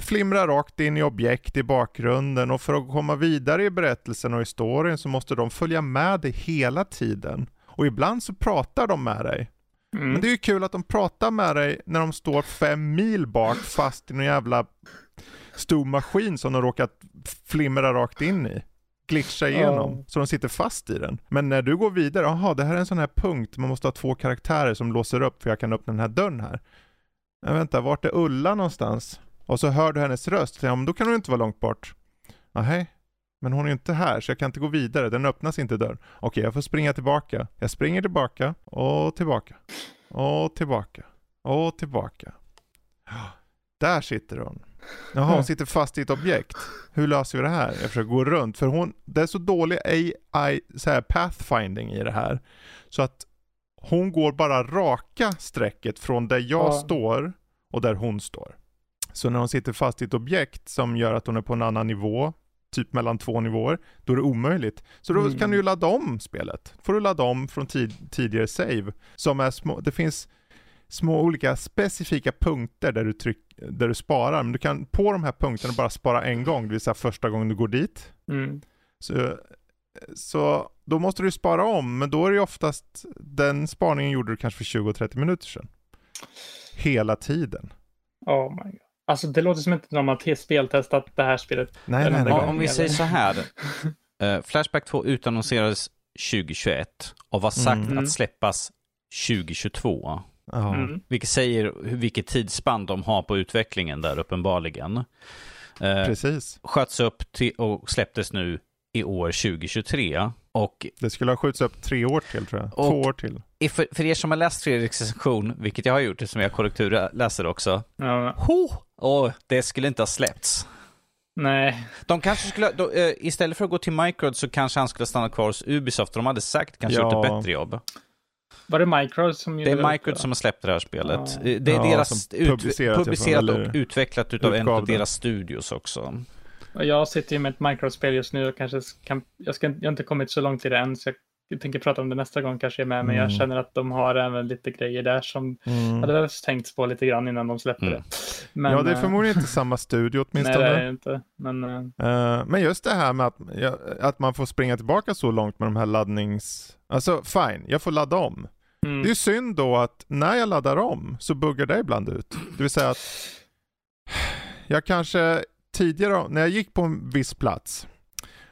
flimrar rakt in i objekt i bakgrunden och för att komma vidare i berättelsen och historien så måste de följa med dig hela tiden. Och ibland så pratar de med dig. Mm. Men det är ju kul att de pratar med dig när de står fem mil bak fast i någon jävla stor maskin som de råkat flimra rakt in i. Glitcha igenom, Ja. så de sitter fast i den. Men när du går vidare, jaha det här är en sån här punkt, man måste ha två karaktärer som låser upp för jag kan öppna den här dörren här. Men vänta, vart är Ulla någonstans? Och så hör du hennes röst, ja men då kan hon inte vara långt bort. Nej, men hon är ju inte här så jag kan inte gå vidare, den öppnas inte dörren. Okej, jag får springa tillbaka. Jag springer tillbaka och tillbaka. Och tillbaka. Och tillbaka. Där sitter hon. Jaha, hon sitter fast i ett objekt. Hur löser vi det här? Jag försöker gå runt. För hon, det är så dålig AI, så här, pathfinding i det här. Så att hon går bara raka strecket från där jag Ja. står och där hon står. Så när hon sitter fast i ett objekt som gör att hon är på en annan nivå, typ mellan två nivåer, då är det omöjligt. Så då Mm. kan du ju ladda om spelet. får du ladda om från tid, tidigare save. Som är små, det finns små olika specifika punkter där du, tryck, där du sparar. Men du kan på de här punkterna bara spara en gång, det vill säga första gången du går dit. Mm. Så, så då måste du spara om, men då är det oftast, den spaningen gjorde du kanske för 20-30 minuter sedan. Hela tiden. Oh my god. Alltså det låter som inte när man har speltestat det här spelet. Nej, nej, nej. Om, vi säger så här. Eh, Flashback 2 utannonserades 2021 och var sagt Mm. att släppas 2022. Ja. Mm. Vilket säger vilket tidsspann de har på utvecklingen där uppenbarligen. Eh, Precis. sköts upp till, och släpptes nu i år 2023. Och Det skulle ha skjutits upp tre år till tror jag. Och- Två år till. för, för er som har läst Fredriks recension, vilket jag har gjort eftersom jag korrekturläser också. Ja, Ho! Och det skulle inte ha släppts. nej, De kanske skulle, då, eh, istället för att gå till Microd så kanske han skulle stanna kvar hos Ubisoft. De hade säkert kanske Ja. gjort ett bättre jobb. Var det Micro som Det gjorde är Microd det? som har släppt det här spelet. Ja. Det är Ja, deras ut, publicerat det publicerat och utvecklat utav en av det. deras studios också. Och Jag sitter ju med ett Micro-spel just nu och kanske kan, jag, ska, jag har inte kommit så långt i det än, så jag tänker prata om det nästa gång kanske jag är med, men jag Mm. känner att de har även lite grejer där som Mm. hade tänkts på lite grann innan de släppte Mm. det. Men, ja, det är eh, förmodligen inte samma studio Nej, åtminstone. det är inte. Men Eh, men just det här med att, att man får springa tillbaka så långt med de här laddnings... Alltså fine, jag får ladda om. mm, Det är synd då att när jag laddar om så buggar det ibland ut. Det vill säga att jag kanske tidigare, när jag gick på en viss plats.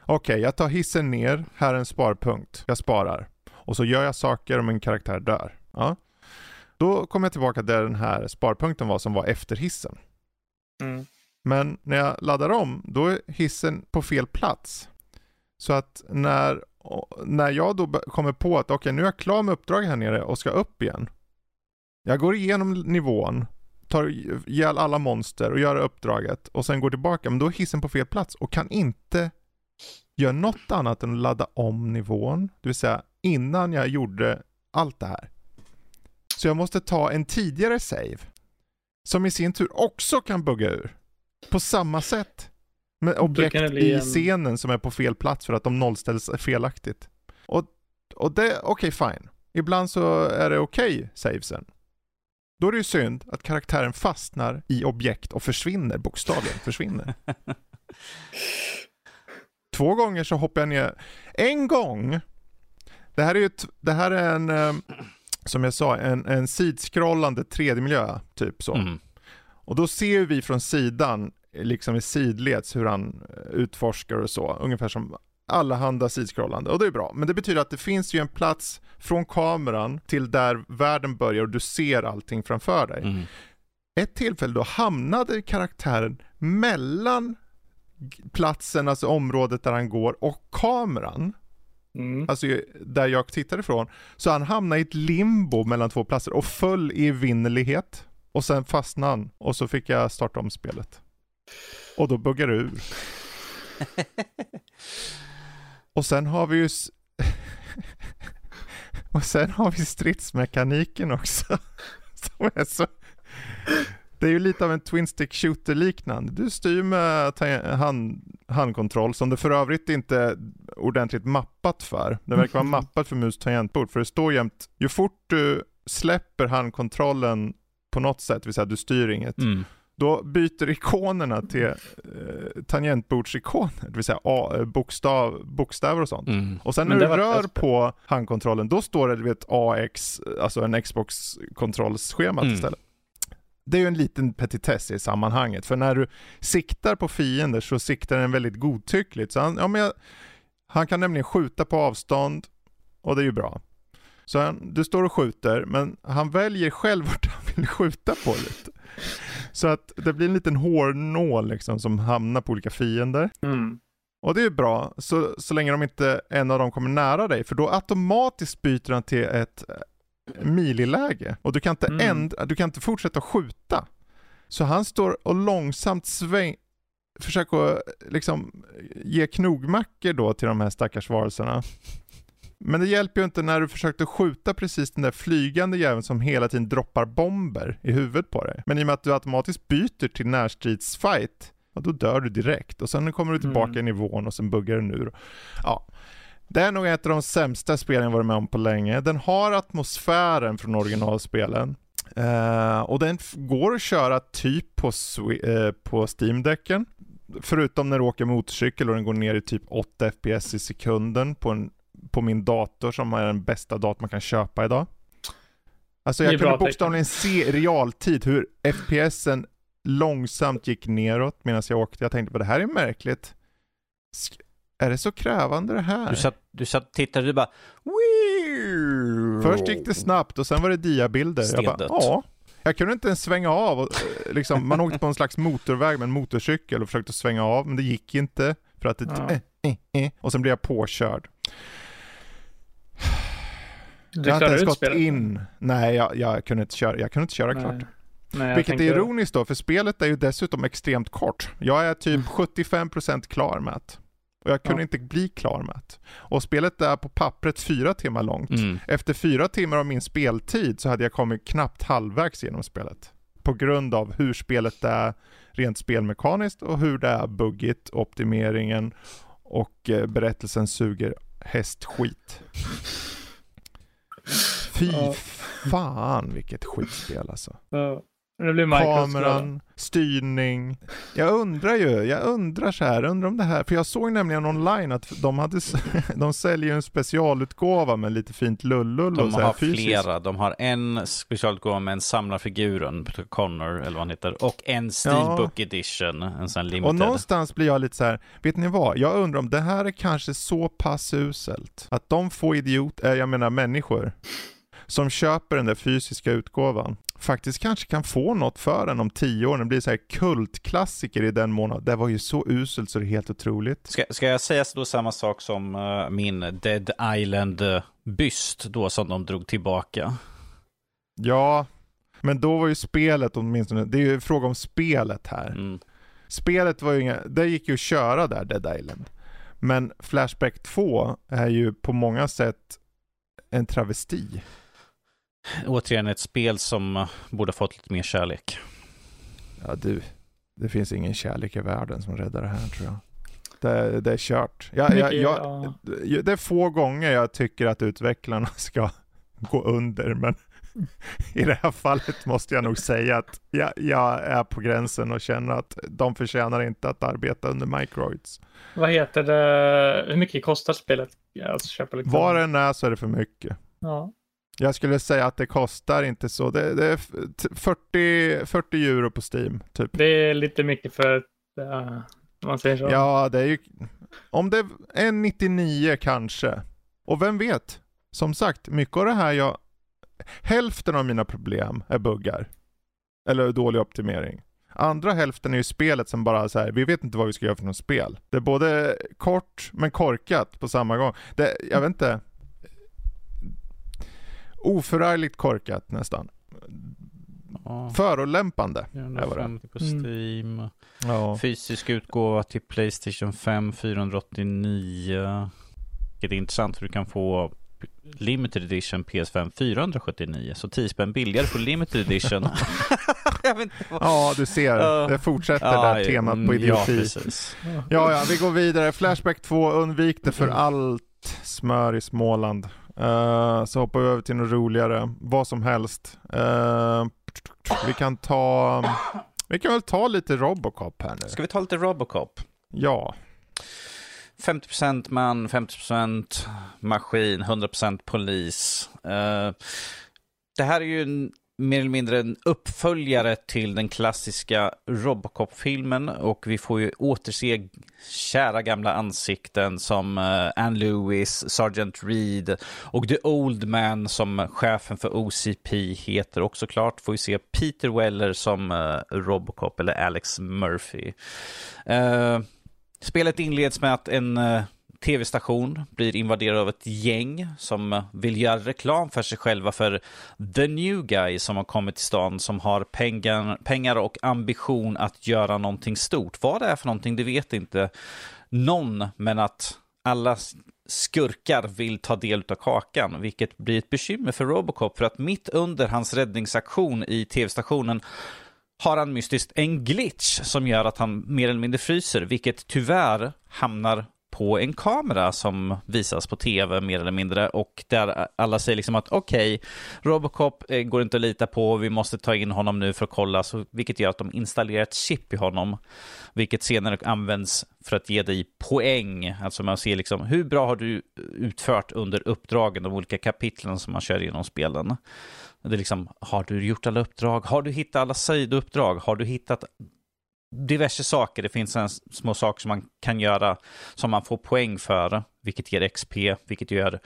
Okej, jag tar hissen ner, här är en sparpunkt. Jag sparar. Och så gör jag saker och min karaktär dör. Ja. Då kommer jag tillbaka där den här sparpunkten var som var efter hissen. mm, Men när jag laddar om, då är hissen på fel plats. Så att när, när jag då kommer på att okej, nu är jag klar med uppdraget här nere och ska upp igen. Jag går igenom nivån, tar ihjäl alla monster och gör uppdraget och sen går tillbaka. Men då är hissen på fel plats och kan inte göra något annat än att ladda om nivån. Det vill säga innan jag gjorde allt det här. Så jag måste ta en tidigare save. Som i sin tur också kan bugga ur. På samma sätt. Med objekt i en- scenen som är på fel plats för att de nollställs felaktigt. Och, och det, okej fine. Ibland så är det okej savesen. Då är det ju synd att karaktären fastnar i objekt och försvinner, bokstavligen försvinner. Två gånger så hoppar jag ner. En gång, det här är ju det här är en, eh, som jag sa, en, en sidskrollande 3D-miljö, typ så. Mm. Och då ser vi från sidan, liksom i sidleds, hur han eh, utforskar och så. Ungefär som allehanda sidskrollande. Och det är bra. Men det betyder att det finns ju en plats från kameran till där världen börjar och du ser allting framför dig. Mm. Ett tillfälle då hamnade karaktären mellan platsen, alltså området där han går och kameran. mm. Alltså där jag tittar ifrån. Så han hamnade i ett limbo mellan två platser och föll i evinnerlighet. Och sen fastnade han och så fick jag starta om spelet. Och då buggade det ur. Och sen har vi ju... och sen har vi stridsmekaniken också. Som är så... Det är ju lite av en Twin Stick Shooter liknande. Du styr med hand, handkontroll som det för övrigt inte är ordentligt mappat för. Det verkar vara mappat för mus tangentbord för det står jämt, ju fort du släpper handkontrollen på något sätt, det vill säga du styr inget, Mm. då byter ikonerna till eh, tangentbordsikoner, det vill säga A, eh, bokstav, bokstäver och sånt. Mm. Och sen Men när du rör på handkontrollen, då står det du vet AX, alltså en Xbox-kontrollschema Mm. istället. Det är ju en liten petitess i sammanhanget, för när du siktar på fiender så siktar den väldigt godtyckligt. Så han, ja, men jag, han kan nämligen skjuta på avstånd och det är ju bra. Så han, du står och skjuter, men han väljer själv vart han vill skjuta på lite. Så att det blir en liten hårnål liksom som hamnar på olika fiender. Mm. Och det är bra, så, så länge de inte, en av dem kommer nära dig, för då automatiskt byter han till ett mililäge. Och du kan inte, Mm. ändra, du kan inte fortsätta skjuta. Så han står och långsamt sväng, försöker liksom ge knogmackor då till de här stackars varelserna. Men det hjälper ju inte när du försökte skjuta precis den där flygande jäveln som hela tiden droppar bomber i huvudet på dig. Men i och med att du automatiskt byter till närstridsfight, ja, då dör du direkt. Och sen kommer du tillbaka Mm. i nivån och sen buggar den ur. Ja. Det är nog ett av de sämsta spelen jag varit med om på länge. Den har atmosfären från originalspelen. Eh, och den går att köra typ på, eh, på Steam-däcken. Förutom när du åker motorcykel och den går ner i typ 8 FPS i sekunden på, en, på min dator som är den bästa dator man kan köpa idag. Alltså jag kunde bra tecken. bokstavligen se i realtid hur FPSen långsamt gick neråt medan jag åkte. Jag tänkte på det här är märkligt. Sk- är det så krävande det här? Du satt, du satt och tittade och du bara... Först gick det snabbt och sen var det diabilder. Jag bara, Stendött. ja. Jag kunde inte ens svänga av. Och, eh, liksom, man åkte på en slags motorväg med en motorcykel och försökte svänga av, men det gick inte. För att det... Ja. Eh, eh, eh, och sen blev jag påkörd. Du jag hade inte ens gått spelet? in. Nej, jag, jag kunde inte köra, jag kunde inte köra klart. Nej. Nej, jag Vilket är tänker- ironiskt då, för spelet är ju dessutom extremt kort. Jag är typ 75% klar med det. Och jag kunde Ja. inte bli klar med det. Och spelet är på pappret fyra timmar långt. Mm. Efter fyra timmar av min speltid så hade jag kommit knappt halvvägs genom spelet. På grund av hur spelet är rent spelmekaniskt och hur det är buggigt, optimeringen och eh, berättelsen suger hästskit. Fy Ja. fan vilket skitspel alltså. Ja. Nu blir. Kameran, styrning. Jag undrar ju, jag undrar så här, undrar om det här, för jag såg nämligen online att de hade, de säljer en specialutgåva med lite fint lullull och De så här har fysiskt. flera. De har en specialutgåva med en samlarfiguren, Connor eller vad han heter, och en Steelbook edition, en sån här Och limited. någonstans blir jag lite så här, vet ni vad? Jag undrar om det här är kanske så pass uselt att de få idiot, äh, jag menar människor, som köper den där fysiska utgåvan faktiskt kanske kan få något för den om tio år. Den blir så här kultklassiker i den mån. Det var ju så uselt så det är helt otroligt. Ska, ska jag säga då samma sak som eh, min Dead Island-byst då som de drog tillbaka? Ja, men då var ju spelet åtminstone, det är ju fråga om spelet här. Mm. Spelet var ju inga, det gick ju att köra där, Dead Island. Men Flashback 2 är ju på många sätt en travesti. Återigen ett spel som eh, borde fått lite mer kärlek. Ja du, det finns ingen kärlek i världen som räddar det här tror jag. Det, det är kört. Jag, jag, jag, ja. det är få gånger jag tycker att utvecklarna ska gå under, men i det här fallet måste jag nog säga att jag, jag är på gränsen och känner att de förtjänar inte att arbeta under microids. Vad heter det? Hur mycket kostar spelet? Alltså, köpa liksom. Var den är så är det för mycket. Ja. Jag skulle säga att det kostar inte så. Det, det är f- t- 40, 40 euro på Steam, typ. Det är lite mycket för ett, uh, om man säger så. Ja, det är ju... Om det är en 99 kanske. Och vem vet? Som sagt, mycket av det här jag... Hälften av mina problem är buggar. Eller dålig optimering. Andra hälften är ju spelet som bara så här, vi vet inte vad vi ska göra för något spel. Det är både kort men korkat på samma gång. Det, jag vet inte. Oförargligt korkat nästan. Ja, Förolämpande. 450 på Mm. Steam. Ja. Fysisk utgåva till Playstation 5 489. Vilket är intressant för du kan få Limited Edition PS5 479. Så 10 spänn billigare på Limited Edition. jag vet inte vad... ja, du ser. Ja. Det fortsätter Ja, där temat mm, på Ja, idioti. precis. Ja, ja, vi går vidare. Flashback 2, undvik det för allt smör i Småland. Eh, så hoppar vi över till något roligare. Vad som helst. Eh, vi kan ta... Vi kan väl ta lite Robocop här nu. Ska vi ta lite Robocop? Ja. 50% man, 50% maskin, 100% polis. Eh, det här är ju en, mer eller mindre en uppföljare till den klassiska Robocop-filmen och vi får ju återse kära gamla ansikten som eh, uh, Ann Lewis, Sergeant Reed och The Old Man som chefen för OCP heter och såklart får vi se Peter Weller som eh, Robocop eller Alex Murphy. Eh, spelet inleds med att en tv-station blir invaderad av ett gäng som vill göra reklam för sig själva för the new guy som har kommit till stan som har pengar, pengar och ambition att göra någonting stort. Vad det är för någonting, det vet inte någon, men att alla skurkar vill ta del av kakan, vilket blir ett bekymmer för Robocop för att mitt under hans räddningsaktion i tv-stationen har han mystiskt en glitch som gör att han mer eller mindre fryser, vilket tyvärr hamnar på en kamera som visas på tv mer eller mindre och där alla säger liksom att okej, Robocop eh, går inte att lita på, vi måste ta in honom nu för att kolla, så, vilket gör att de installerar ett chip i honom, vilket senare används för att ge dig poäng, alltså man ser liksom hur bra har du utfört under uppdragen, de olika kapitlen som man kör genom spelen. Det är liksom, har du gjort alla uppdrag? Har du hittat alla sidouppdrag? Har du hittat diverse saker. Det finns en små saker som man kan göra som man får poäng för, vilket ger XP, vilket gör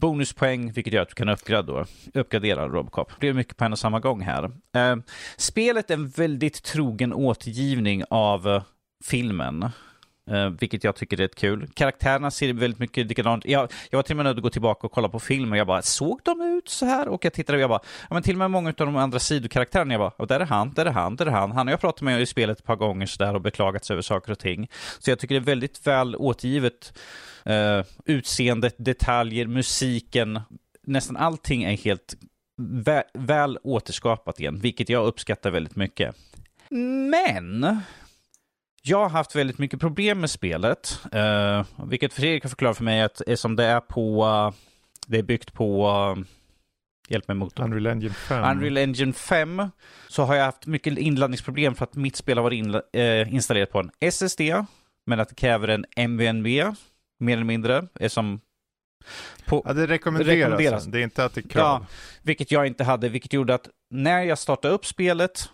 bonuspoäng, vilket gör att du kan uppgradera, uppgradera Robocop. Det blir mycket på en och samma gång här. Eh, spelet är en väldigt trogen återgivning av eh, filmen. Uh, vilket jag tycker är rätt kul. Karaktärerna ser väldigt mycket likadant jag, jag var till och med nöjd att gå tillbaka och kolla på filmen jag bara, såg de ut så här? Och jag tittade och jag bara, ja men till och med många av de andra sidokaraktärerna, jag bara, och där är han, där är han, där är han. Han har jag pratat med i spelet ett par gånger sådär och beklagat sig över saker och ting. Så jag tycker det är väldigt väl återgivet. Eh, uh, utseendet, detaljer, musiken, nästan allting är helt väl, väl återskapat igen, vilket jag uppskattar väldigt mycket. Men jag har haft väldigt mycket problem med spelet, uh, vilket Fredrik har förklarat för mig att eh, som det är på, uh, det är byggt på, uh, hjälp mig motorn. Unreal Engine 5. Unreal Engine 5, så har jag haft mycket inladdningsproblem för att mitt spel har varit inla, installerat på en SSD, men att det kräver en MVNV, mer eller mindre, är som på, ja, det rekommenderas. rekommenderas. Det är inte att det är krav. Ja, vilket jag inte hade, vilket gjorde att när jag startade upp spelet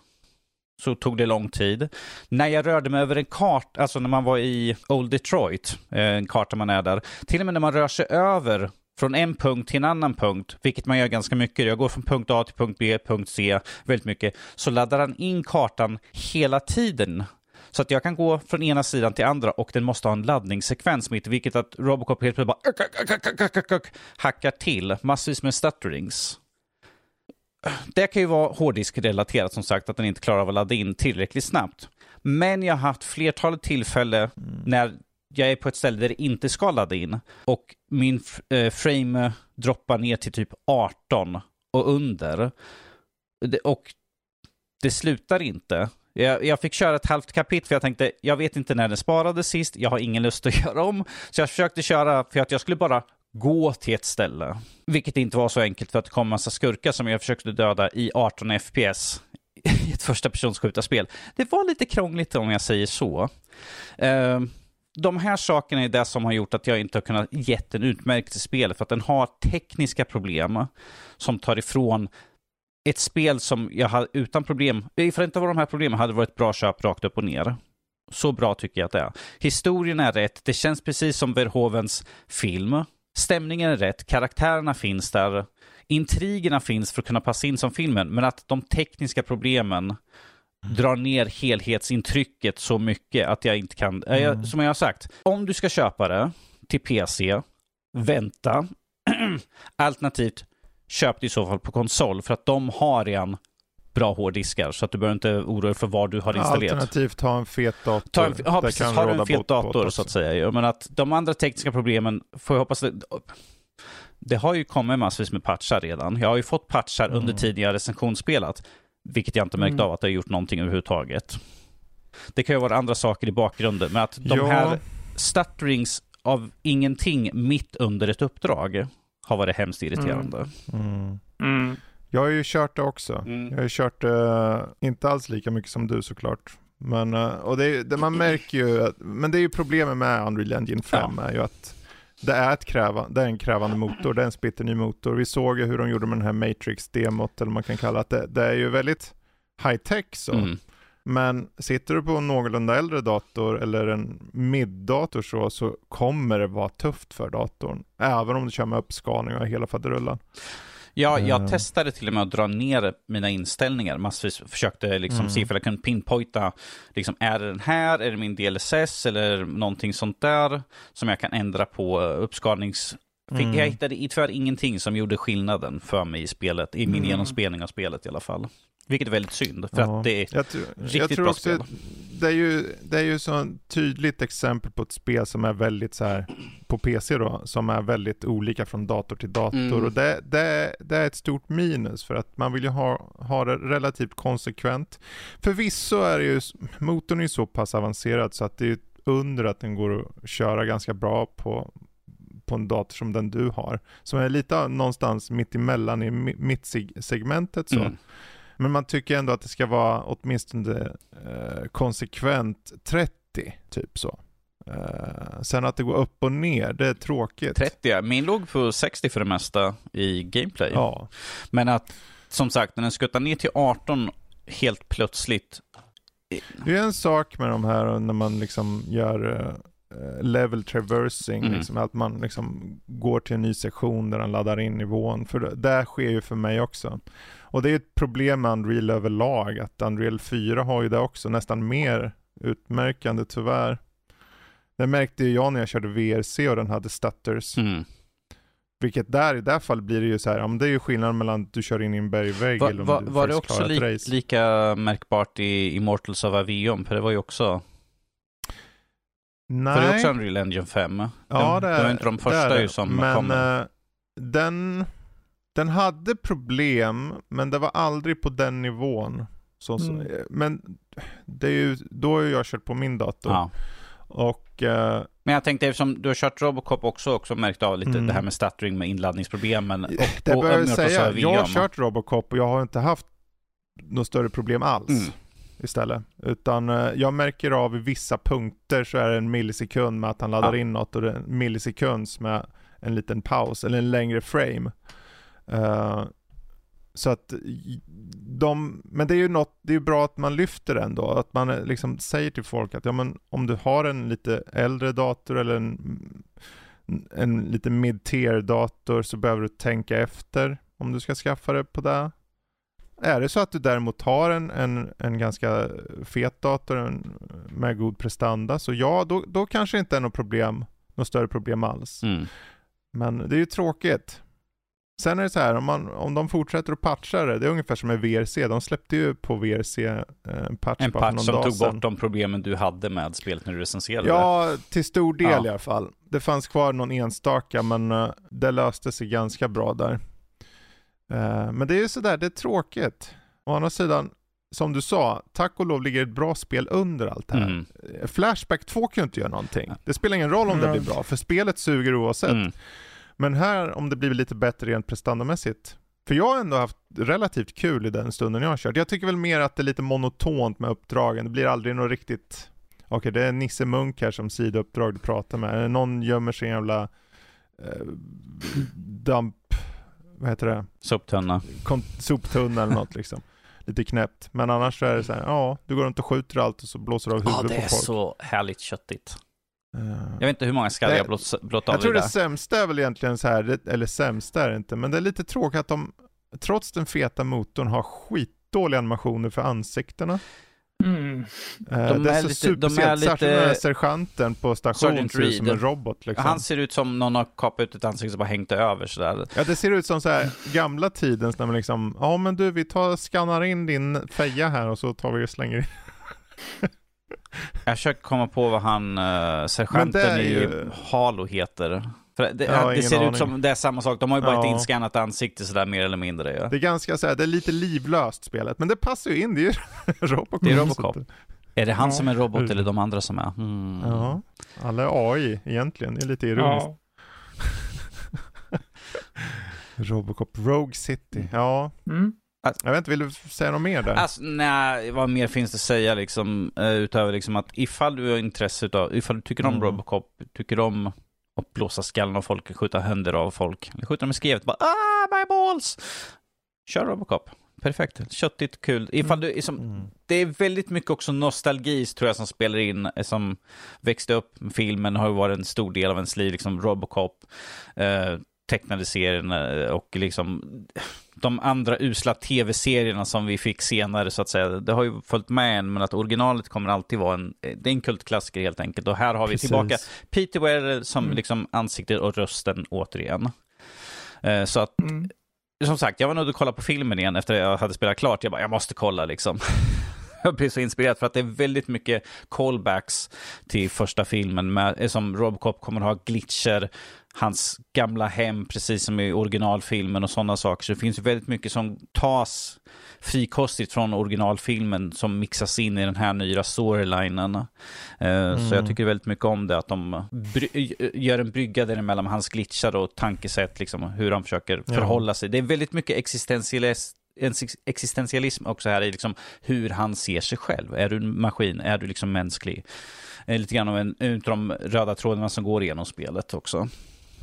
så tog det lång tid. När jag rörde mig över en karta, alltså när man var i Old Detroit, eh, en karta man är där, till och med när man rör sig över från en punkt till en annan punkt, vilket man gör ganska mycket. Jag går från punkt A till punkt B, punkt C, väldigt mycket. Så laddar han in kartan hela tiden. Så att jag kan gå från ena sidan till andra och den måste ha en laddningssekvens mitt vilket att Robocop helt plötsligt bara hackar till massvis med stutterings det kan ju vara hårddisk-relaterat som sagt, att den inte klarar av att ladda in tillräckligt snabbt. Men jag har haft flertalet tillfällen mm. när jag är på ett ställe där det inte ska ladda in och min eh, frame droppar ner till typ 18 och under. Och det slutar inte. Jag, jag, fick köra ett halvt kapitel för jag tänkte, jag vet inte när den sparade sist, jag har ingen lust att göra om. Så jag försökte köra för att jag skulle bara gå till ett ställe. Vilket inte var så enkelt för att det kom en massa skurkar som jag försökte döda i 18 FPS i ett första persons spel. Det var lite krångligt om jag säger så. Uh, de här sakerna är det som har gjort att jag inte har kunnat ge en utmärkt till spelet, för att den har tekniska problem som tar ifrån ett spel som jag hade utan problem, Ifall det inte var de här problemen hade varit bra köp rakt upp och ner. Så bra tycker jag att det är. Historien är rätt, det känns precis som Verhovens film. Stämningen är rätt, karaktärerna finns där, intrigerna finns för att kunna passa in som filmen, men att de tekniska problemen drar ner helhetsintrycket så mycket att jag inte kan... Mm. Jag, som jag har sagt, om du ska köpa det till PC, vänta. Alternativt, köp det i så fall på konsol, för att de har redan bra hårddiskar så att du behöver inte oroa dig för vad du har installerat. Alternativt ha en fet dator. Ta en, ja, precis. Har du en fet dator så att säga. Men att de andra tekniska problemen får jag hoppas... Det, det har ju kommit massvis med patchar redan. Jag har ju fått patchar mm. under tiden jag recensionsspelat. Vilket jag inte märkt mm. av att det har gjort någonting överhuvudtaget. Det kan ju vara andra saker i bakgrunden, men att de ja. här stutterings av ingenting mitt under ett uppdrag har varit hemskt irriterande. Mm. Mm. Jag har ju kört det också. Mm. Jag har ju kört det, uh, inte alls lika mycket som du såklart. Men, uh, och det, det, man märker ju, att, men det är ju problemet med Unreal Engine 5 ja. är ju att det är, ett kräva, det är en krävande motor, det är en splitterny motor. Vi såg ju hur de gjorde med den här Matrix-demot, eller man kan kalla det. Det är ju väldigt high-tech så. Mm. Men sitter du på en någorlunda äldre dator eller en mid-dator så, så kommer det vara tufft för datorn. Även om du kör med uppskalning och hela faderullan. Ja, jag uh. testade till och med att dra ner mina inställningar massvis. Försökte liksom mm. se ifall jag kunde pinpointa, liksom, är det den här, är det min DLSS eller någonting sånt där som jag kan ändra på uppskalnings... Mm. Jag hittade tyvärr ingenting som gjorde skillnaden för mig i spelet, i min mm. genomspelning av spelet i alla fall. Vilket är väldigt synd, för ja. att det är jag tror, riktigt jag tror bra också, spel. Det är ju, det är ju så tydligt exempel på ett spel som är väldigt så här, på PC då, som är väldigt olika från dator till dator. Mm. Och det, det, det, är ett stort minus, för att man vill ju ha, ha det relativt konsekvent. Förvisso är det ju, motorn är ju så pass avancerad så att det är ett under att den går att köra ganska bra på, på en dator som den du har. Som är lite någonstans mitt emellan i mittsegmentet så. Mm. Men man tycker ändå att det ska vara åtminstone eh, konsekvent 30, typ så. Eh, sen att det går upp och ner, det är tråkigt. 30, min låg på 60 för det mesta i gameplay. Ja. Men att, som sagt, när den skuttar ner till 18 helt plötsligt Det är en sak med de här när man liksom gör uh, level traversing, Mm. liksom, att man liksom går till en ny sektion där den laddar in nivån. För det, det sker ju för mig också. Och det är ett problem med Unreal överlag, att Unreal 4 har ju det också, nästan mer utmärkande tyvärr. Det märkte jag när jag körde VRC och den hade stutters. Mm. Vilket där, i det här fallet blir det ju så här, ja, men det är ju skillnaden mellan att du kör in i en bergvägg Va, eller om va, du var det också li, lika märkbart i Immortals of Avion? För det var ju också, Nej. för det är också Unreal Engine 5. Ja, det, det var inte de första det. ju som men, kom. eh, den, den hade problem, men det var aldrig på den nivån. Så, Mm. eh, Men det är ju, då har jag kört på min dator. ja. Och eh, Men jag tänkte eftersom du har kört Robocop också, också märkt av lite Mm. det här med stuttering med inladdningsproblemen. Och, det och bör jag säga, jag har kört Robocop och jag har inte haft något större problem alls. Mm. Istället. Utan eh, jag märker av i vissa punkter så är det en millisekund med att han laddar Ja. in något och det är en millisekunds med en liten paus eller en längre frame. Eh, så att de, men det är ju något, det är bra att man lyfter den då, att man eh, liksom säger till folk att ja men om du har en lite äldre dator eller en, en lite mid-tier dator så behöver du tänka efter om du ska skaffa det på det. Är det så att du däremot har en, en, en ganska fet dator en, med god prestanda så ja, då, då kanske inte är något problem, något större problem alls. Mm. Men det är ju tråkigt. Sen är det så här, om, man, om de fortsätter att patcha det, det är ungefär som med VRC. De släppte ju på VRC eh, en patch En patch som tog sedan. bort de problemen du hade med spelet när du recenserade det. Ja, till stor del Ja. i alla fall. Det fanns kvar någon enstaka, men eh, det löste sig ganska bra där. Eh, men det är ju sådär, det är tråkigt. Å andra sidan, som du sa, tack och lov ligger ett bra spel under allt det här. Mm. Eh, Flashback 2 kan ju inte göra någonting. Det spelar ingen roll om det blir bra, för spelet suger oavsett. Mm. Men här, om det blir lite bättre rent prestandamässigt. För jag har ändå haft relativt kul i den stunden jag har kört. Jag tycker väl mer att det är lite monotont med uppdragen. Det blir aldrig något riktigt... Okej, det är Nisse Munk här som sidouppdrag du pratar med. Någon gömmer sin jävla eh, damp... Vad heter det? Soptunna. Kon- soptunna eller något liksom. Lite knäppt. Men annars så är det så här, ja, du går runt och skjuter allt och så blåser du av Ja, huvudet det är på folk. så härligt köttigt. Eh, Jag vet inte hur många skallar Det- jag blått, blått av Jag tror det det. sämsta är väl egentligen så här, det- eller sämsta är det inte, men det är lite tråkigt att de trots den feta motorn har skitdåliga animationer för ansiktena. Mm. Eh, De det är, är så lite- de är särskilt lite- den här sergeanten på station Sergeant ser ut som Reed. en robot liksom. Han ser ut som någon har kapat ut ett ansikte och bara hängt det över sådär. Ja, det ser ut som så här gamla tidens när man liksom, ja men du vi tar skannar in din feja här och så tar vi och slänger in. Jag försöker komma på vad han, uh, sergeanten är i ju- Halo heter. För det, Ja, det ser aning. ut som, det är samma sak. De har ju bara Ja. ett inskannat ansikte sådär mer eller mindre. Ja. Det är ganska så här, det är lite livlöst spelet, men det passar ju in, det är ju Robocop. Det är Robocop. Är det han Ja. som är robot eller de andra som är? Mm. Ja, alla är AI egentligen, det är lite ironiskt. Ja. Robocop Rogue City, ja. Mm. Jag vet inte, vill du säga något mer där? Alltså, nej, vad mer finns det att säga liksom, eh, utöver liksom att ifall du har intresse utav, ifall du tycker om Mm. Robocop, tycker om att blåsa skallen av folk, skjuta händer av folk, eller skjuta dem i skrevet, bara ah, my balls! Kör Robocop. Perfekt. Köttigt, kul. Ifall du, liksom, Mm. det är väldigt mycket också nostalgi tror jag som spelar in, eh, som växte upp med filmen, har ju varit en stor del av ens liv, liksom Robocop, eh, tecknade serien eh, och liksom de andra usla tv-serierna som vi fick senare så att säga. Det har ju följt med en, men att originalet kommer alltid vara en, eh, det är en kultklassiker helt enkelt. Och här har vi Precis. tillbaka Peter Weller som Mm. liksom ansiktet och rösten återigen. Eh, så att Mm. som sagt, jag var nöjd att kolla på filmen igen efter att jag hade spelat klart. Jag bara, jag måste kolla liksom. Jag blir så inspirerad för att det är väldigt mycket callbacks till första filmen. Med, som Robocop kommer att ha glitcher, hans gamla hem precis som i originalfilmen och sådana saker. Så det finns väldigt mycket som tas frikostigt från originalfilmen som mixas in i den här nya storylinen. Eh, Så Mm. jag tycker väldigt mycket om det, att de gör en brygga däremellan hans glitchar och tankesätt, liksom, hur han försöker Ja. förhålla sig. Det är väldigt mycket existentialism en existentialism också här i liksom hur han ser sig själv. Är du en maskin? Är du liksom mänsklig? Lite grann av en utav de röda trådarna som går igenom spelet också.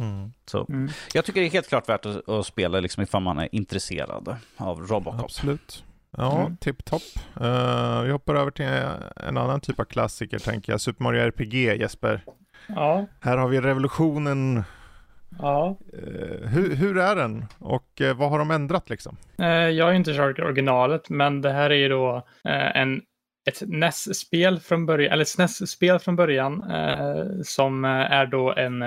Mm. Så Mm. jag tycker det är helt klart värt att, att spela liksom ifall man är intresserad av Robocop. Absolut. Ja, Mm. tipptopp. Uh, vi hoppar över till en annan typ av klassiker tänker jag. Super Mario RPG, Jesper. Ja, Här har vi revolutionen. ja. Eh, hur, hur är den? Och eh, vad har de ändrat liksom? Eh, Jag har inte kört originalet, men det här är ju då en, ett NES-spel från början, eller ett SNES-spel från början, som är då en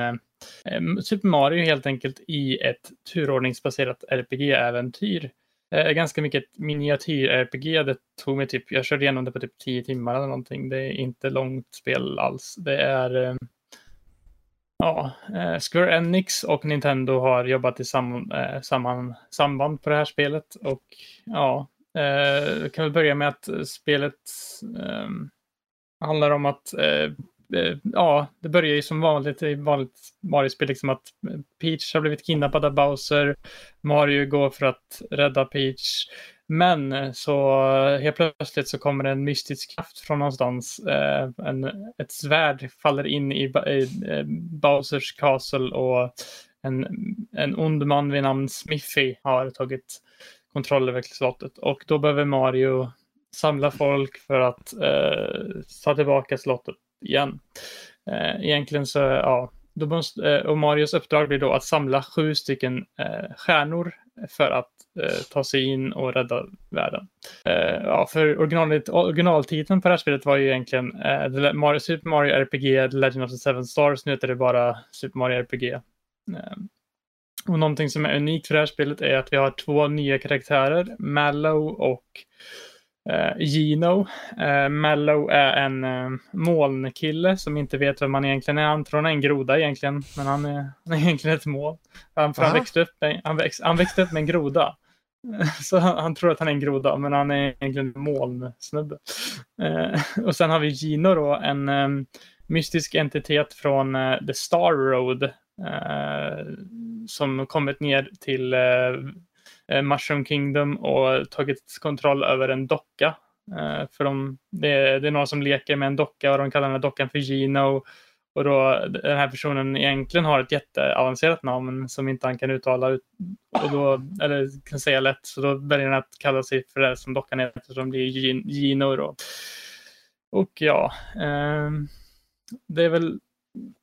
Ehm, Super Mario helt enkelt i ett turordningsbaserat RPG-äventyr. Eh, ganska mycket ett miniatyr-RPG. Det tog mig typ, jag körde igenom det på typ 10 timmar eller någonting. Det är inte långt spel alls. Det är eh, Ja, eh, Square Enix och Nintendo har jobbat i sam, eh, samman, samband på det här spelet och ja, eh, kan väl börja med att spelet eh, handlar om att eh, Eh, ja, det börjar ju som vanligt i vanligt Mario-spel, liksom att eh, Peach har blivit kidnappad av Bowser, Mario går för att rädda Peach, men eh, så helt plötsligt så kommer en mystisk kraft från någonstans. Eh, en, ett svärd faller in i, Ba- i eh, Bowsers castle och en, en ond man vid namn Smithy har tagit kontroll över slottet. Och då behöver Mario samla folk för att eh, ta tillbaka slottet igen. Eh, egentligen så, ja, då måste, eh, och Marios uppdrag blir då att samla sju stycken eh, stjärnor för att eh, ta sig in och rädda världen. Eh, ja, för originalet, originaltiteln på det här spelet var ju egentligen eh, Mario, Super Mario RPG The Legend of the Seven Stars. Nu heter det bara Super Mario RPG. Eh, och någonting som är unikt för det här spelet är att vi har två nya karaktärer, Mallow och eh, Gino. Eh, Mallow är en eh, molnkille som inte vet vem han egentligen är. Han tror han är en groda egentligen, men han är, han är egentligen ett moln. Han, han, växte upp, han, väx, han växte upp med en groda. Så han, han tror att han är en groda, men han är egentligen en molnsnubbe. Eh, och sen har vi Gino då, en eh, mystisk entitet från eh, The Star Road. Eh, som kommit ner till eh, eh, Eh, Mushroom Kingdom och tagit kontroll över en docka. Eh, för de, det, är, det är några som leker med en docka och de kallar den här dockan för Gino. Och då den här personen egentligen har ett jätteavancerat namn som inte han kan uttala och då, eller kan säga lätt. Så då väljer han att kalla sig för det som dockan heter som blir Gino då. Och ja, eh, det är väl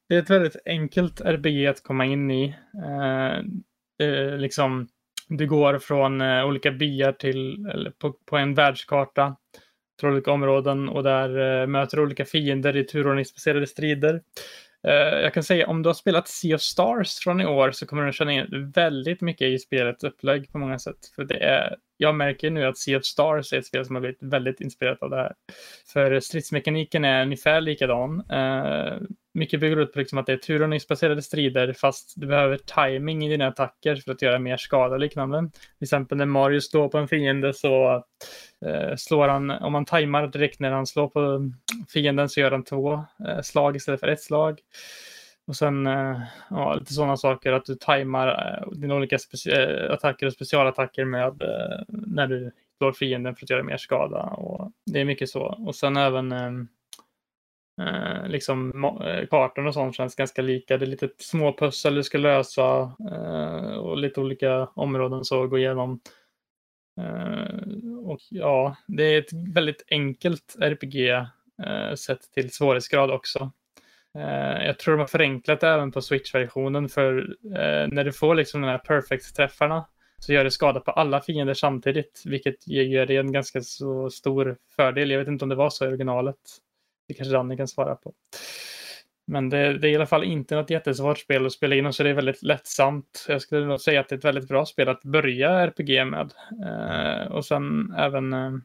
det är ett väldigt enkelt RPG att komma in i. Eh, det, liksom, du går från eh, olika byar till, eller på, på en världskarta till olika områden och där eh, möter du olika fiender i turordningsbaserade strider. Eh, jag kan säga om du har spelat Sea of Stars från i år så kommer du känna igen väldigt mycket i spelets upplägg på många sätt. För det är, jag märker nu att Sea of Stars är ett spel som har blivit väldigt inspirerat av det här. För stridsmekaniken är ungefär likadan. Eh, mycket bygger ut på liksom att det är turordningsbaserade strider fast du behöver timing i dina attacker för att göra mer skada och liknande. Till exempel när Mario står på en fiende så eh, slår han, om man tajmar direkt när han slår på fienden så gör han två eh, slag istället för ett slag. Och sen eh, ja, lite sådana saker att du tajmar eh, dina olika eh, attacker och specialattacker med när du slår fienden för att göra mer skada. Och det är mycket så. Och sen även eh, liksom kartan och sånt känns ganska lika. Det är lite små pussel du ska lösa eh, och lite olika områden så att gå igenom. Eh, och ja, det är ett väldigt enkelt RPG sett till svårighetsgrad också. Eh, jag tror de har förenklat det även på Switch-versionen för eh, när du får liksom de här perfect-träffarna så gör det skada på alla fiender samtidigt, vilket ger dig en ganska så stor fördel. Jag vet inte om det var så i originalet. Det kanske Danny kan svara på. Men det, det är i alla fall inte något jättesvårt spel att spela in och så det är väldigt lättsamt. Jag skulle nog säga att det är ett väldigt bra spel att börja RPG med. Eh, och sen även eh, mm.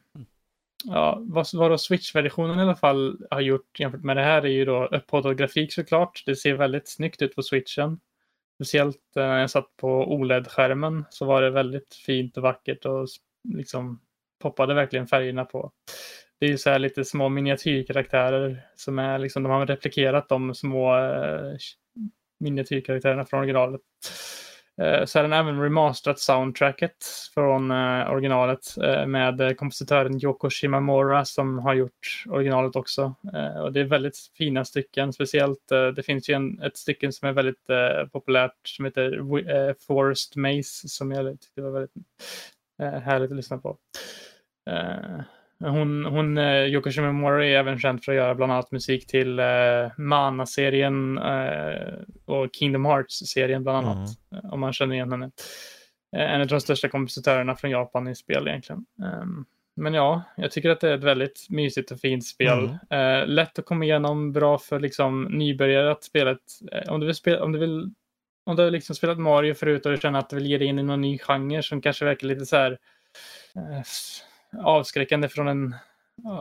Ja, vad, vad då Switch-versionen i alla fall har gjort jämfört med det här är ju då upphottad grafik såklart. Det ser väldigt snyggt ut på switchen. Speciellt eh, när jag satt på OLED-skärmen så var det väldigt fint och vackert och liksom poppade verkligen färgerna på. Det är ju så här lite små miniatyrkaraktärer som är liksom, de har replikerat de små eh, miniatyrkaraktärerna från originalet. Eh, Så har den även remasterat soundtracket från eh, originalet eh, med kompositören Yoko Shimamura som har gjort originalet också. Eh, och det är väldigt fina stycken, speciellt eh, det finns ju en, ett stycke som är väldigt eh, populärt som heter eh, Forest Maze som jag tyckte var väldigt eh, härligt att lyssna på. Eh, Eh, hon, hon eh, Yoko Shimomura är även känd för att göra bland annat musik till eh, Mana-serien eh, och Kingdom Hearts-serien bland annat. Mm. Om man känner igen henne. Eh, en av de största kompositörerna från Japan i spel egentligen. Um, men ja, jag tycker att det är ett väldigt mysigt och fint spel. Mm. Uh, lätt att komma igenom, bra för liksom nybörjare att spela ett, uh, om du vill spela, om du vill om du har liksom spelat Mario förut och du känner att du vill ge dig in i någon ny genre som kanske verkar lite så här avskräckande från, en,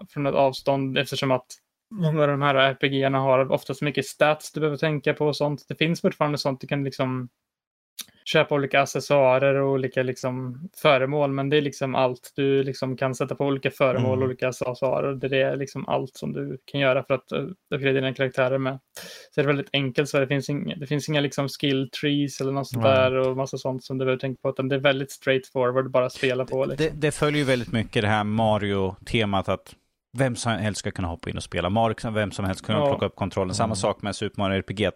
från ett avstånd eftersom att många av de här RPG-erna har oftast mycket stats du behöver tänka på och sånt. Det finns fortfarande sånt du kan liksom köpa olika accessoarer och olika liksom föremål, men det är liksom allt. Du liksom kan sätta på olika föremål och mm. olika accessoarer. Det är liksom allt som du kan göra för att uppgradera dina karaktärer med. Så det är väldigt enkelt, så det finns inga, det finns inga liksom skill trees eller något sånt mm. där och massa sånt som du behöver tänka på, utan det är väldigt straightforward, bara spela på. Liksom. Det, det följer ju väldigt mycket det här Mario-temat att vem som helst ska kunna hoppa in och spela. Mario vem som helst kunna ja. plocka upp kontrollen. Samma mm. sak med Super Mario RPG.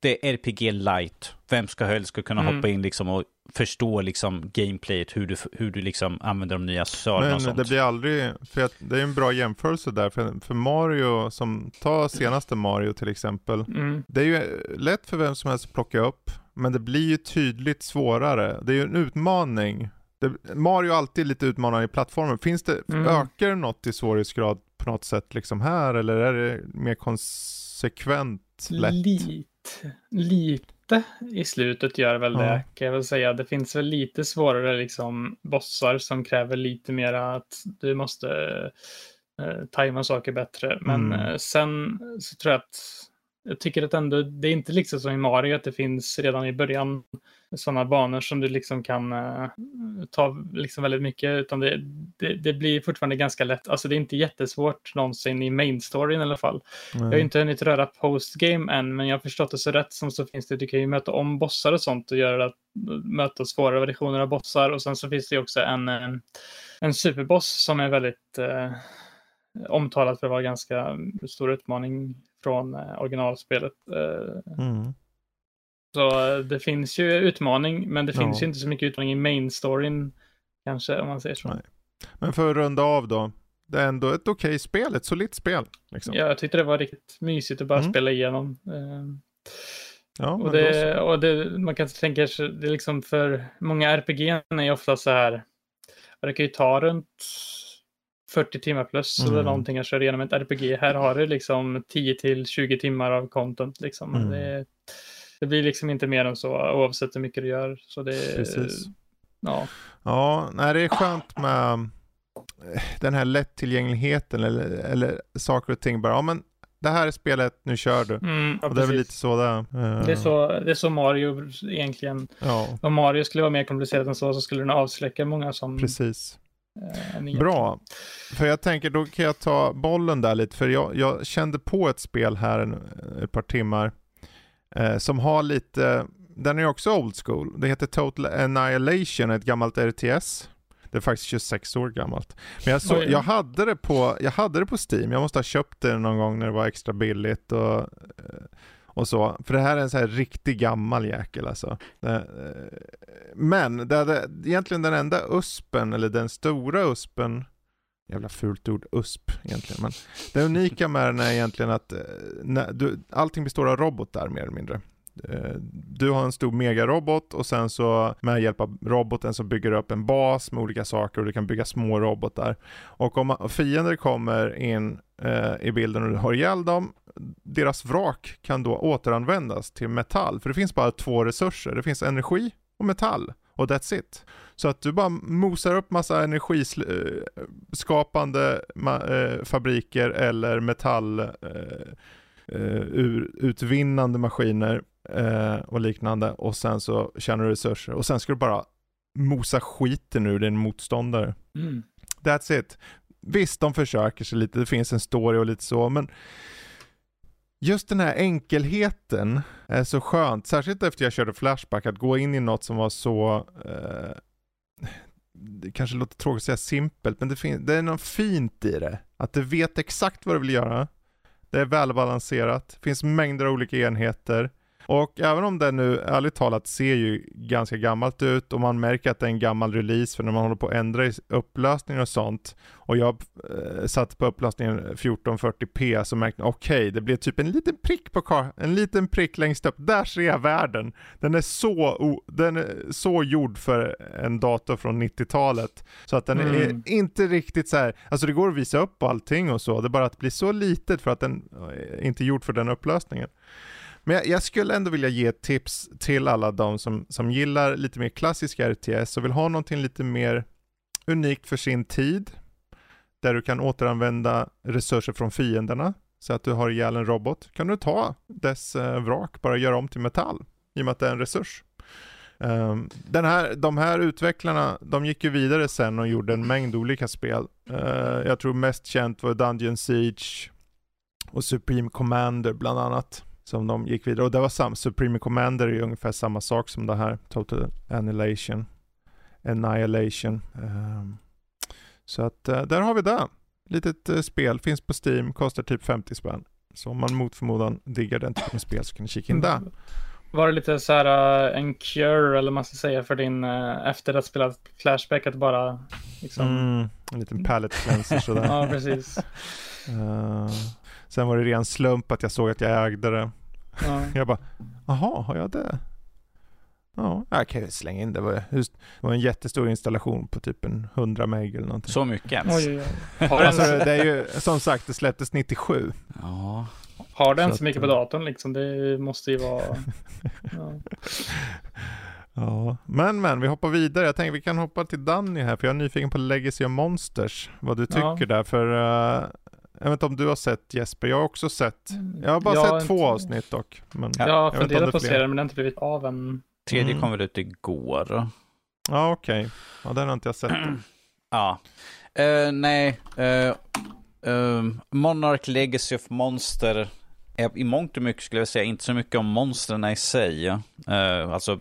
Det är RPG light. Vem ska helst ska kunna mm. hoppa in liksom och förstå liksom gameplayet, hur du, hur du liksom använder de nya accessoarerna och sånt. det blir aldrig, för att det är en bra jämförelse där, för, för Mario, som ta senaste Mario till exempel, mm. det är ju lätt för vem som helst att plocka upp, men det blir ju tydligt svårare. Det är ju en utmaning det, Mario är alltid lite utmanande i plattformen. Finns det, mm. ökar något i svårighetsgrad på något sätt liksom här eller är det mer konsekvent lätt? Lite, lite i slutet gör väl ja. det kan jag väl säga. Det finns väl lite svårare liksom bossar som kräver lite mer att du måste eh, tajma saker bättre. Men mm. eh, sen så tror jag att jag tycker att ändå, det är inte liksom som i Mario att det finns redan i början sådana banor som du liksom kan uh, ta liksom väldigt mycket, utan det, det, det, blir fortfarande ganska lätt. Alltså det är inte jättesvårt någonsin i main storyn i alla fall. Mm. Jag har inte hunnit röra postgame än, men jag har förstått det så rätt som så finns det, du kan ju möta om bossar och sånt och göra det, möta svårare versioner av bossar och sen så finns det också en, en, en superboss som är väldigt uh, omtalat för att vara ganska stor utmaning från uh, originalspelet. Mm. Så eh, det finns ju utmaning, men det finns ja. ju inte så mycket utmaning i main storyn kanske om man säger så. Nej. Men för att runda av då. Det är ändå ett okej okay spel, ett solitt spel. Liksom. Ja, jag tyckte det var riktigt mysigt att bara mm. spela igenom. Eh, ja, och, det, och det, man kan tänka sig, det är liksom för många RPG är ofta så här, det kan ju ta runt 40 timmar plus mm. eller någonting att köra igenom ett RPG. Här har du liksom 10 till 20 timmar av content liksom. Mm. Det, det blir liksom inte mer än så oavsett hur mycket du gör. Så det, Precis. Ja. Ja, nej, det är skönt med eh, den här lättillgängligheten eller, eller saker och ting bara, ja men det här är spelet, nu kör du. Mm, ja, och det är väl lite så där. Uh... Det, är så, det är så Mario egentligen. Ja. Om Mario skulle vara mer komplicerat än så så skulle den avsläcka många som... Precis. Uh, Bra. För jag tänker, då kan jag ta bollen där lite, för jag, jag kände på ett spel här en, ett par timmar eh, som har lite, den är också old school. Det heter Total Annihilation, ett gammalt RTS. Det är faktiskt 26 år gammalt. Men jag, så, jag, hade det på, jag hade det på Steam, jag måste ha köpt det någon gång när det var extra billigt och, eh, och så. För det här är en så här riktigt gammal jäkel alltså. Eh, men det hade, egentligen den enda USPen, eller den stora USPen jävla fult ord, USP egentligen. Men det unika med den är egentligen att eh, när du, allting består av robotar mer eller mindre. Eh, du har en stor megarobot och sen så med hjälp av roboten så bygger du upp en bas med olika saker och du kan bygga små robotar. Och om fiender kommer in eh, i bilden och du har ihjäl dem, deras vrak kan då återanvändas till metall. För det finns bara två resurser, det finns energi och metall och that's it. Så att du bara mosar upp massa energiskapande eh, fabriker eller metallutvinnande eh, maskiner och liknande och sen så tjänar du resurser och sen ska du bara mosa skiten ur din motståndare. Mm. That's it. Visst, de försöker sig lite, det finns en story och lite så, men just den här enkelheten är så skönt, särskilt efter jag körde Flashback, att gå in i något som var så eh, det kanske låter tråkigt att säga simpelt, men det, fin- det är något fint i det. Att du vet exakt vad du vill göra. Det är välbalanserat, det finns mängder av olika enheter och även om det nu ärligt talat ser ju ganska gammalt ut och man märker att det är en gammal release för när man håller på att ändra i upplösningar och sånt och jag eh, satt på upplösningen 1440p så märkte jag okej, okay, det blir typ en liten prick på kar en liten prick längst upp. Där ser jag världen. Den är så, den är så gjord för en dator från 90-talet så att den mm. är inte riktigt så här, alltså det går att visa upp allting och så, det är bara att blir så litet för att den eh, inte är gjord för den upplösningen. Men jag, jag, skulle ändå vilja ge ett tips till alla de som, som gillar lite mer klassiska RTS och vill ha någonting lite mer unikt för sin tid. Där du kan återanvända resurser från fienderna. Så att du har ihjäl en robot. Kan du ta dess eh, vrak, bara göra om till metall. I och med att det är en resurs. Um, den här, de här utvecklarna, de gick ju vidare sen och gjorde en mängd olika spel. Uh, jag tror mest känt var Dungeon Siege och Supreme Commander bland annat som de gick vidare. Och det var samma, Supreme Commander är ungefär samma sak som det här, Total Annihilation. Annihilation. Um, så att uh, där har vi det. Litet uh, spel, finns på Steam, kostar typ 50 spänn. Så om man mot förmodan diggar den typen av spel så kan ni kika in där. Var det lite så här uh, en cure eller man ska säga för din uh, efter att spela Flashback att bara liksom... Mm, en liten palette cleanser sådär. ja, precis. Uh, sen var det ren slump att jag såg att jag ägde det. Ja. Jag bara, jaha, har jag det? Ja, jag kan ju slänga in det. Var, just, det var en jättestor installation på typ en 100 meg eller någonting. Så mycket ens? Oj, oj, oj. alltså, det är ju, som sagt, det släpptes 97. Ja. Har den så, så mycket på datorn liksom? Det måste ju vara... ja. ja. men men, vi hoppar vidare. Jag tänker vi kan hoppa till Danny här, för jag är nyfiken på Legacy of Monsters. Vad du tycker ja. där, för uh, jag vet inte om du har sett Jesper, jag har också sett. Mm. Jag har bara jag sett två inte... avsnitt dock. Men jag har funderat på att se den men det har inte blivit av än. Tredje mm. kom väl ut igår? Ja okej, okay. ja den har inte jag sett. ja, uh, nej. Uh, uh, Monarch Legacy of Monster är i mångt och mycket skulle jag säga inte så mycket om monstren i sig. alltså,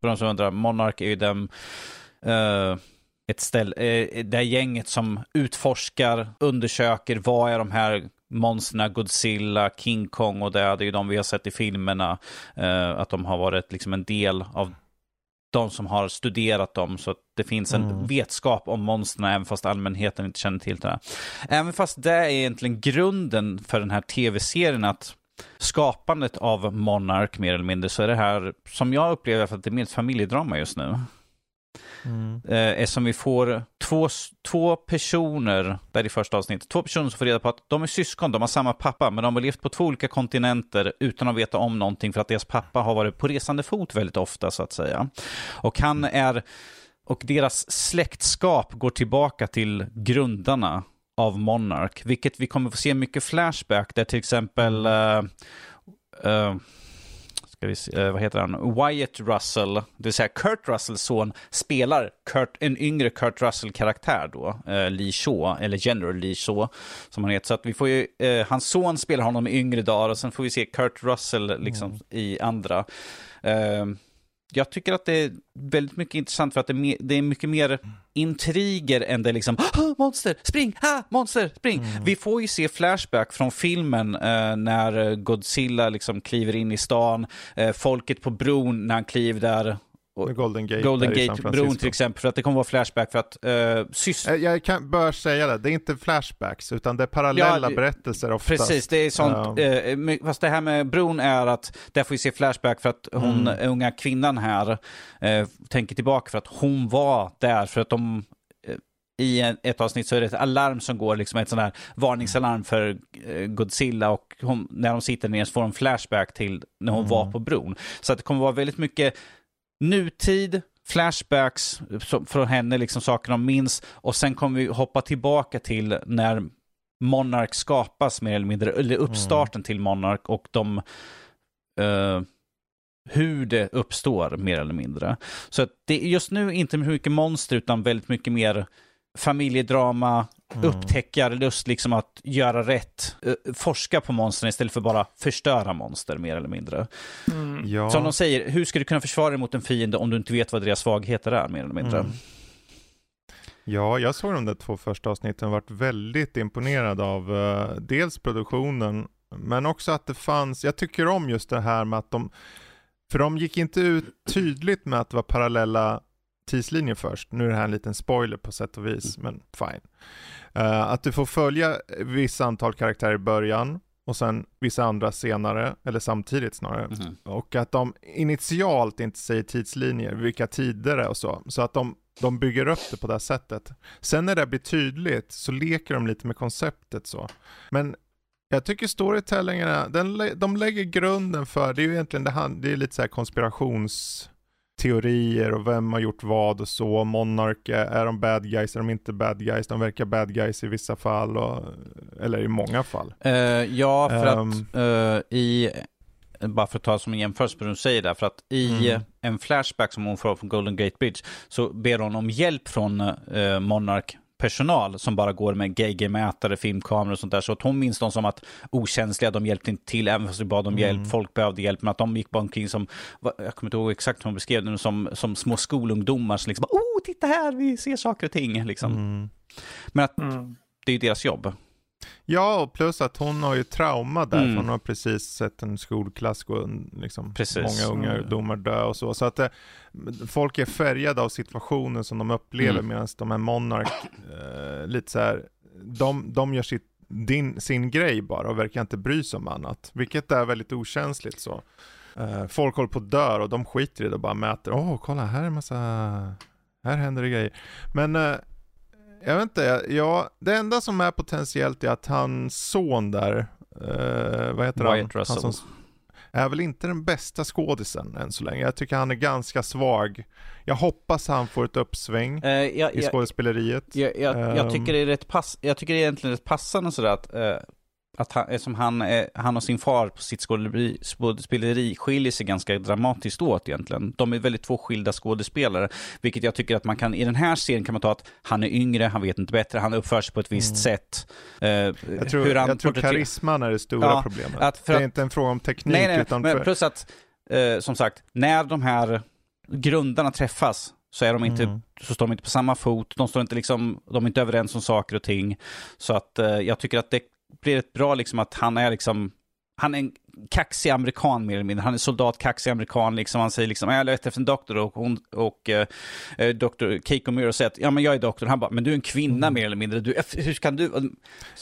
för de som undrar, Monarch är ju den ett ställe, eh, det gänget som utforskar, undersöker vad är de här monstren, Godzilla, King Kong och det, det är ju de vi har sett i filmerna. Eh, att de har varit liksom en del av de som har studerat dem så att det finns en mm. vetskap om monstren även fast allmänheten inte känner till det. Även fast det är egentligen grunden för den här tv-serien att skapandet av Monarch mer eller mindre så är det här som jag upplever att det är mer ett familjedrama just nu. Mm. Eh, eftersom vi får två, två personer, där i första avsnittet, två personer som får reda på att de är syskon, de har samma pappa, men de har levt på två olika kontinenter utan att veta om någonting för att deras pappa har varit på resande fot väldigt ofta så att säga. Och han är, och deras släktskap går tillbaka till grundarna av Monarch, vilket vi kommer få se mycket flashback där till exempel uh, uh, ska vi se, eh, vad heter han, Wyatt Russell, det vill säga Kurt Russells son, spelar Kurt, en yngre Kurt Russell-karaktär då, eh, Lee Shaw, eller General Lee Shaw, som han heter. Så att vi får ju, eh, hans son spelar honom i yngre dagar och sen får vi se Kurt Russell liksom mm. i andra. Eh, jag tycker att det är väldigt mycket intressant för att det är, det är mycket mer intriger än det liksom ah, monster, spring, ah, monster, spring. Mm. Vi får ju se flashback från filmen eh, när Godzilla liksom kliver in i stan, eh, folket på bron när han kliver där Golden Gate, Golden Gate-bron till exempel, för att det kommer vara flashback för att uh, syster... Jag kan, bör säga det, det är inte flashbacks, utan det är parallella ja, berättelser oftast. Precis, det är sånt, uh, uh, fast det här med bron är att där får vi se flashback för att hon, mm. unga kvinnan här, uh, tänker tillbaka för att hon var där, för att de i ett avsnitt så är det ett alarm som går, liksom ett sånt här varningsalarm för Godzilla och hon, när de sitter ner så får de flashback till när hon mm. var på bron. Så att det kommer vara väldigt mycket nutid, flashbacks från henne, liksom saker de minns. Och sen kommer vi hoppa tillbaka till när Monarch skapas mer eller mindre, eller uppstarten mm. till Monarch och de uh, hur det uppstår mer eller mindre. Så det är just nu inte mycket monster utan väldigt mycket mer familjedrama, mm. upptäckarlust, liksom att göra rätt, uh, forska på monstren istället för bara förstöra monster mer eller mindre. Mm. Ja. Som de säger, hur ska du kunna försvara dig mot en fiende om du inte vet vad deras svagheter är mer eller mindre? Mm. Ja, jag såg de där två första avsnitten och varit väldigt imponerad av uh, dels produktionen Men också att det fanns, jag tycker om just det här med att de, för de gick inte ut tydligt med att det var parallella tidslinjer först. Nu är det här en liten spoiler på sätt och vis, men fine. Uh, att du får följa vissa antal karaktärer i början och sen vissa andra senare, eller samtidigt snarare. Mm. Och att de initialt inte säger tidslinjer, vilka tider det är och så. Så att de, de bygger upp det på det sättet. Sen när det blir tydligt så leker de lite med konceptet så. Men jag tycker storytellingen, den, de lägger grunden för, det är ju egentligen det, det är lite så här konspirations teorier och vem har gjort vad och så. Monark, är de bad guys, är de inte bad guys? De verkar bad guys i vissa fall, och, eller i många fall. Uh, ja, för um, att uh, i, bara för att ta som en jämförelse på det du säger där, för att i mm. en flashback som hon får från Golden Gate Bridge så ber hon om hjälp från uh, Monark personal som bara går med GG-mätare, filmkameror och sånt där. Så att hon minns dem som att okänsliga, de hjälpte inte till även fast vi bad om mm. hjälp, folk behövde hjälp, men att de gick bara omkring som, jag kommer inte ihåg exakt hur hon beskrev det, som, som små skolungdomar som liksom, oh, titta här, vi ser saker och ting, liksom. Mm. Men att mm. det är ju deras jobb. Ja, och plus att hon har ju trauma där, mm. för hon har precis sett en skolklass gå, liksom, precis. många unga ungdomar dö och så. Så att eh, folk är färgade av situationen som de upplever, mm. medan de här Monark, eh, lite så här, de, de gör sitt, din, sin grej bara och verkar inte bry sig om annat, vilket är väldigt okänsligt så. Eh, folk håller på att dö och de skiter i det och bara mäter, åh oh, kolla här är massa, här händer det grejer. Men eh, jag vet inte, ja, det enda som är potentiellt är att hans son där, eh, vad heter Wyatt han? Russell. Han som, är väl inte den bästa skådisen än så länge. Jag tycker han är ganska svag. Jag hoppas han får ett uppsving uh, ja, i skådespeleriet. Ja, ja, um, jag, tycker det är rätt pass, jag tycker det är egentligen rätt passande sådär att uh, att han, som han, han och sin far på sitt skådespeleri, skådespeleri skiljer sig ganska dramatiskt åt egentligen. De är väldigt två skilda skådespelare, vilket jag tycker att man kan, i den här serien kan man ta att han är yngre, han vet inte bättre, han uppför sig på ett visst mm. sätt. Uh, jag tror, jag tror karisman är det stora ja, problemet. Att det är att, inte en fråga om teknik. Nej, nej, utan men för... plus att, uh, som sagt, när de här grundarna träffas så är de inte, mm. så står de inte på samma fot, de står inte liksom, de är inte överens om saker och ting. Så att uh, jag tycker att det blir rätt bra liksom att han är liksom, han är en kaxig amerikan mer eller mindre. Han är soldat, kaxig amerikan liksom. Han säger liksom, jag letar efter en doktor och hon och uh, doktor Keiko Miro säger att, ja men jag är doktor. Han bara, men du är en kvinna mm. mer eller mindre. Du, hur kan du?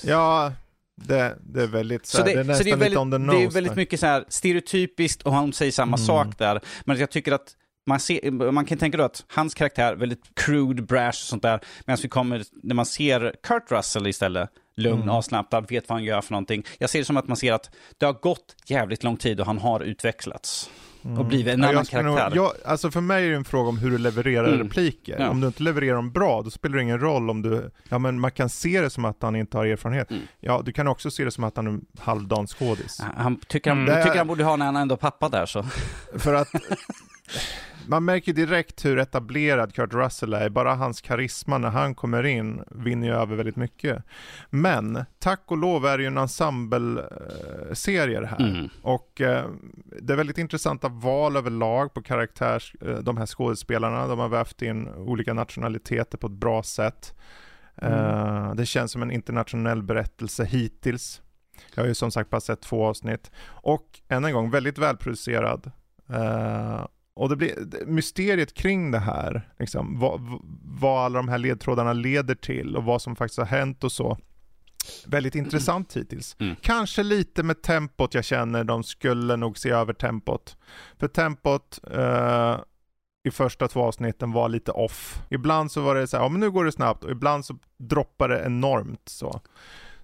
Ja, det, det, är väldigt så, så det, det, är nästan det är väldigt, lite on the nose. Det är väldigt där. mycket så här stereotypiskt och han säger samma mm. sak där. Men jag tycker att man, ser, man kan tänka då att hans karaktär, väldigt crude, brash och sånt där, medan vi kommer, när man ser Kurt Russell istället, lugn, mm. avslappnad, vet vad han gör för någonting. Jag ser det som att man ser att det har gått jävligt lång tid och han har utvecklats. Mm. Och blivit en annan karaktär. Nog, jag, alltså för mig är det en fråga om hur du levererar mm. repliker. Ja. Om du inte levererar dem bra, då spelar det ingen roll om du, ja men man kan se det som att han inte har erfarenhet. Mm. Ja, du kan också se det som att han är en halvdan skådis. Han tycker han, mm. tycker han borde ha när han ändå pappa där så. För att man märker direkt hur etablerad Kurt Russell är. Bara hans karisma när han kommer in vinner ju över väldigt mycket. Men tack och lov är det ju en ensemble-serie det här. Mm. Och eh, det är väldigt intressanta val överlag på karaktärs, eh, de här skådespelarna. De har vävt in olika nationaliteter på ett bra sätt. Mm. Eh, det känns som en internationell berättelse hittills. Jag har ju som sagt bara sett två avsnitt. Och än en gång, väldigt välproducerad. Uh, och det blir mysteriet kring det här, liksom, vad, vad alla de här ledtrådarna leder till och vad som faktiskt har hänt och så. Väldigt intressant hittills. Mm. Kanske lite med tempot jag känner, de skulle nog se över tempot. För tempot uh, i första två avsnitten var lite off. Ibland så var det så här, ja men nu går det snabbt och ibland så droppar det enormt så.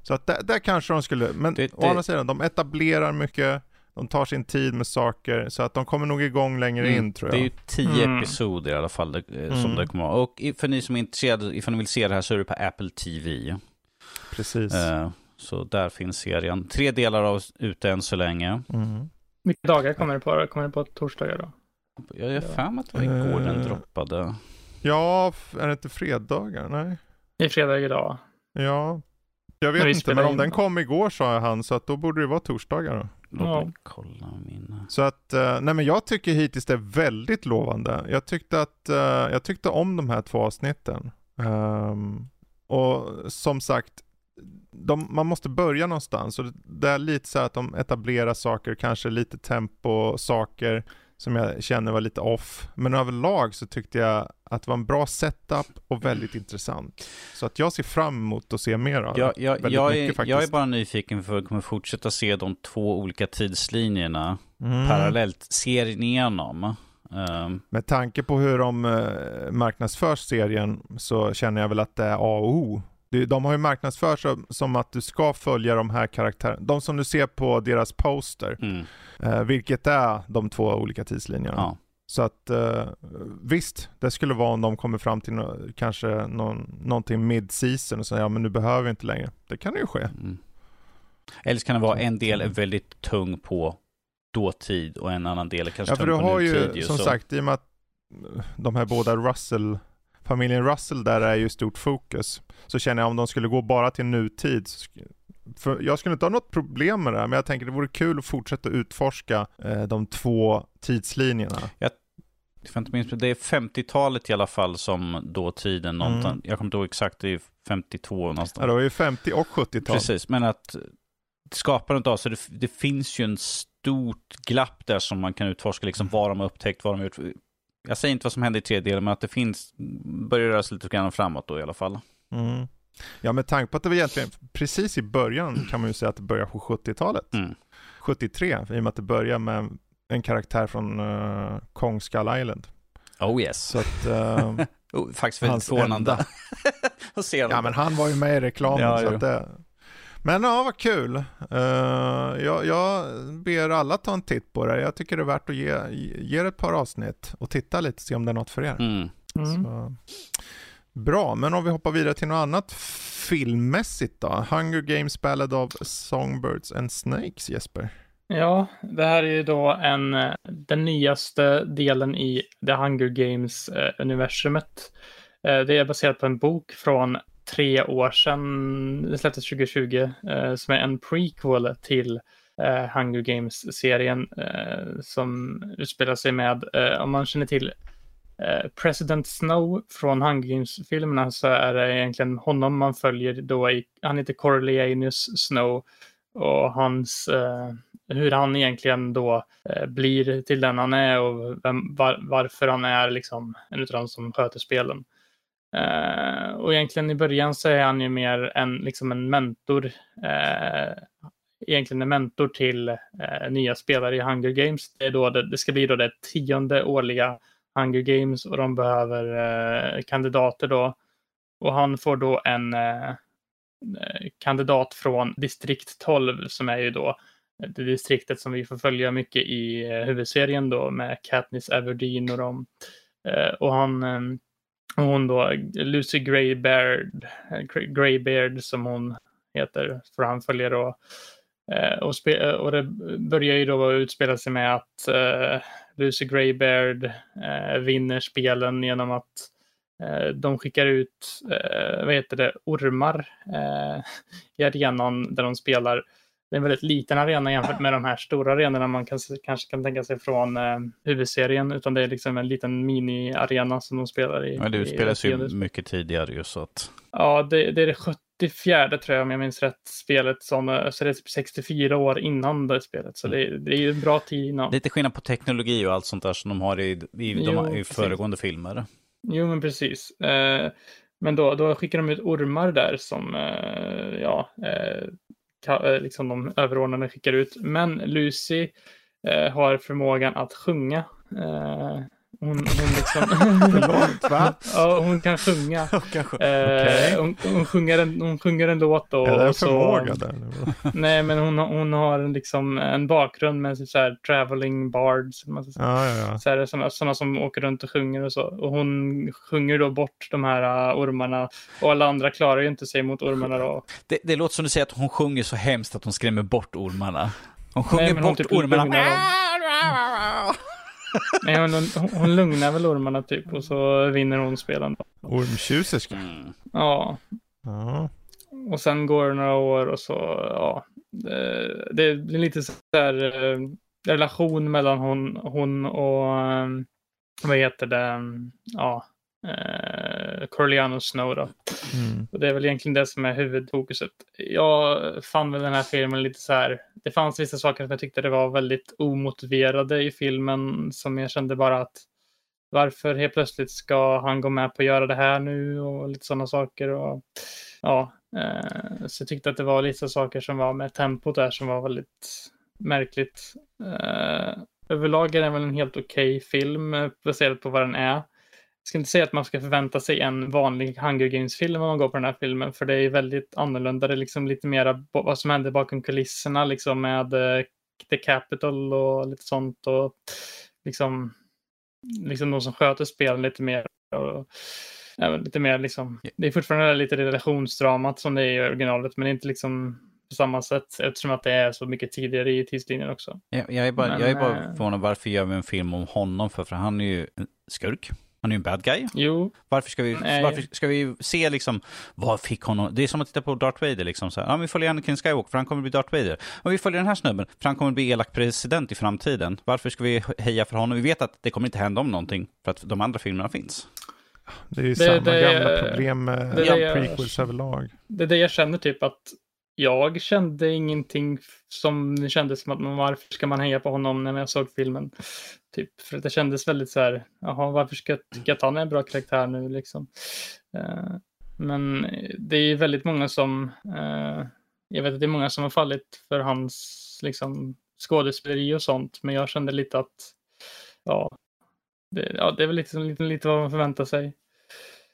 Så att där, där kanske de skulle, men det, det... å andra sidan, de etablerar mycket, de tar sin tid med saker, så att de kommer nog igång längre mm. in tror jag. Det är ju tio mm. episoder i alla fall det, eh, som mm. det kommer vara. Och för ni som är intresserade, ifall ni vill se det här så är det på Apple TV. Precis. Uh, så där finns serien. Tre delar av ute än så länge. Mm. Vilka dagar kommer det på? Kommer det på torsdagar då? Jag är mig att det var igår uh, den eh. droppade. Ja, är det inte fredagar? Nej. Det är fredag idag. Ja. Jag vet inte, men om den kom igår sa han, så att då borde det vara torsdagar då. Låt ja. mig kolla mina. Så att, uh, nej men jag tycker hittills det är väldigt lovande. Jag tyckte att, uh, jag tyckte om de här två avsnitten. Um, och som sagt, de, man måste börja någonstans och det är lite så att de etablerar saker, kanske lite tempo, saker som jag känner var lite off. Men överlag så tyckte jag att det var en bra setup och väldigt intressant. Så att jag ser fram emot att se mer av jag, det. jag, Väldigt jag, mycket är, jag är bara nyfiken för att kommer fortsätta se de två olika tidslinjerna Mm. parallellt serien igenom. Ehm, Med tanke på hur de eh, marknadsför serien så känner jag väl att det är A och O. De har ju marknadsfört som, som att du ska följa de här karaktärerna. De som du ser på deras poster. mm, Eh, vilket är de två olika tidslinjerna. ja. Så att eh, visst, det skulle vara om de kommer fram till kanske någon, någonting mid-season och säger ja men nu behöver vi inte längre. Det kan ju ske. Mm. Eller så kan det vara en del är väldigt tung på dåtid och en annan del är kanske Ja för tung du på har nutid. ju som så. sagt i och med att de här båda Russell, familjen Russell där är ju stort fokus. Så känner jag om de skulle gå bara till nutid. För jag skulle inte ha något problem med det här men jag tänker det vore kul att fortsätta utforska eh, de två tidslinjerna. För inte minst, det är 50-talet i alla fall som dåtiden. någonting. Mm. Jag kommer inte ihåg exakt, det är 52 Ja, någonstans. det var ju 50 och 70-tal. Precis, men att skapandet av, så det, det finns ju en stort glapp där som man kan utforska, liksom vad de har upptäckt, vad de har gjort. Jag säger inte vad som hände i tredje delen, men att det finns, börjar röra sig lite grann framåt då i alla fall. Mm. Ja med tanke på att det var egentligen precis i början kan man ju säga att det börjar på 70-talet. Mm. 73 i och med att det börjar med en karaktär från uh, Kong Skull Island. Oh yes. Så att, eh, Oh, faktiskt väldigt förvånande. att se Ja men han var ju med i reklamen Ja, så det... Men ja, vad kul. Uh, jag, jag ber alla ta en titt på det. Jag tycker det är värt att ge, ge ett par avsnitt och titta lite, se om det är något för er. Mm. Mm. Så, bra, men om vi hoppar vidare till något annat filmmässigt då. Hunger Games Ballad of Songbirds and Snakes, Jesper. Ja, det här är ju då en, eh, den nyaste delen i The Hunger Games-universumet. Eh, det är baserat på en bok från tre år sedan, det släpptes 2020, eh, som är en prequel till eh, Hunger Games-serien eh, som utspelar sig med, eh, om man känner till eh, President Snow från Hunger Games-filmerna så är det egentligen honom man följer då i, han heter Corleanus Snow och hans, eh, hur han egentligen då eh, blir till den han är och vem, var, varför han är liksom en utav de som sköter spelen. Eh, och egentligen i början så är han ju mer en, liksom en mentor, eh, egentligen en mentor till eh, nya spelare i Hunger Games. Det, är då det, det ska bli då det tionde årliga Hunger Games och de behöver eh, kandidater då. Och han får då en eh, eh kandidat från distrikt 12 som är ju då det distriktet som vi får följa mycket i eh, huvudserien då med Katniss Everdeen och dem. Eh, och han eh, hon då, Lucy Greybeard, eh, Greybeard som hon heter, för han följer då. Eh, och, eh, och det börjar ju då utspela sig med att uh, Lucy Greybeard uh, vinner spelen genom att de skickar ut, vad heter det, ormar i arenan där de spelar. Det är en väldigt liten arena jämfört med de här stora arenorna man kan, kanske kan tänka sig från eh, huvudserien, utan det är liksom en liten mini-arena som de spelar i. Men det i utspelas ju mycket tidigare ju så att... Ja, det, det är det 74 tror jag om jag minns rätt spelet. Som, eh, så det är typ 64 år innan det spelet. Så det, det är ju en bra tid innan. Lite skillnad på teknologi och allt sånt där som de har i, i, de, Jo, i precis. föregående filmer. Jo, men precis. Eh, men då, då skickar de ut ormar där som eh, ja, eh, Eh, liksom de överordnade skickar ut. Men Lucy eh, har förmågan att sjunga. Eh, Eh, hon, hon, liksom, Förlåt, va? ja, hon kan sjunga. Kanske. Eh, hon, hon, sjunger en, hon sjunger en låt då. Är det en och så, förmåga där? Nej, men hon, hon har en liksom en bakgrund med så här traveling bards. säga. Ja, ja. Så här, såna, såna som åker runt och sjunger och så. Och hon sjunger då bort de här uh, ormarna. Och alla andra klarar ju inte sig mot ormarna då. Det, det låter som du säger att hon sjunger så hemskt att hon skrämmer bort ormarna. Hon sjunger hon bort typ ormarna. Nej, hon, hon, lugnar väl ormarna typ och så vinner hon spelen. Ormtjuserska. Mm. Ja, Ja. och sen går det några år och så, ja. Det, det blir lite så här eh, relation mellan hon, hon och, eh, vad heter det, ja, eh, Corleone Snow. Då. Mm. Och det är väl egentligen det som är huvudfokuset. Jag fann väl den här filmen lite så här. Det fanns vissa saker som jag tyckte det var väldigt omotiverade i filmen som jag kände bara att varför helt plötsligt ska han gå med på att göra det här nu och lite sådana saker. Och, ja, eh, så jag tyckte att det var lite saker som var med tempot där som var väldigt märkligt. Eh, överlag är det väl en helt okej okay film eh, baserat på vad den är. Jag ska inte säga att man ska förvänta sig en vanlig Hunger Games-film om man går på den här filmen, för det är väldigt annorlunda. Det är liksom lite mer vad som händer bakom kulisserna, liksom med uh, The Capital och lite sånt. Och liksom, liksom de som sköter spelen lite mer. Och, ja, lite mer liksom, det är fortfarande lite relationsdramat som det är i originalet, men inte liksom på samma sätt eftersom att det är så mycket tidigare i tidslinjen också. Jag, jag är bara, Men, jag är bara förvånad, varför gör vi en film om honom? För, för han är ju en skurk. Han är ju en bad guy. Jo. Varför ska vi, varför ska vi se liksom, vad fick honom? Det är som att titta på Darth Vader liksom. Så här, ja, vi följer Anakin Skywalker för han kommer bli Darth Vader. Och vi följer den här snubben för han kommer bli elak president i framtiden. Varför ska vi heja för honom? Vi vet att det kommer inte hända om någonting för att de andra filmerna finns. Det är ju det, samma det, gamla problem med det, prequels överlag. Det är det jag känner typ att jag kände ingenting som kändes som att man, varför ska man heja på honom när jag såg filmen? Typ, för det kändes väldigt så här, jaha, varför ska jag tycka att han är en bra karaktär nu liksom? Uh, men det är väldigt många som, uh, jag vet att det är många som har fallit för hans liksom skådespeleri och sånt, men jag kände lite att, ja, det, ja, det är väl lite, lite, lite vad man förväntar sig.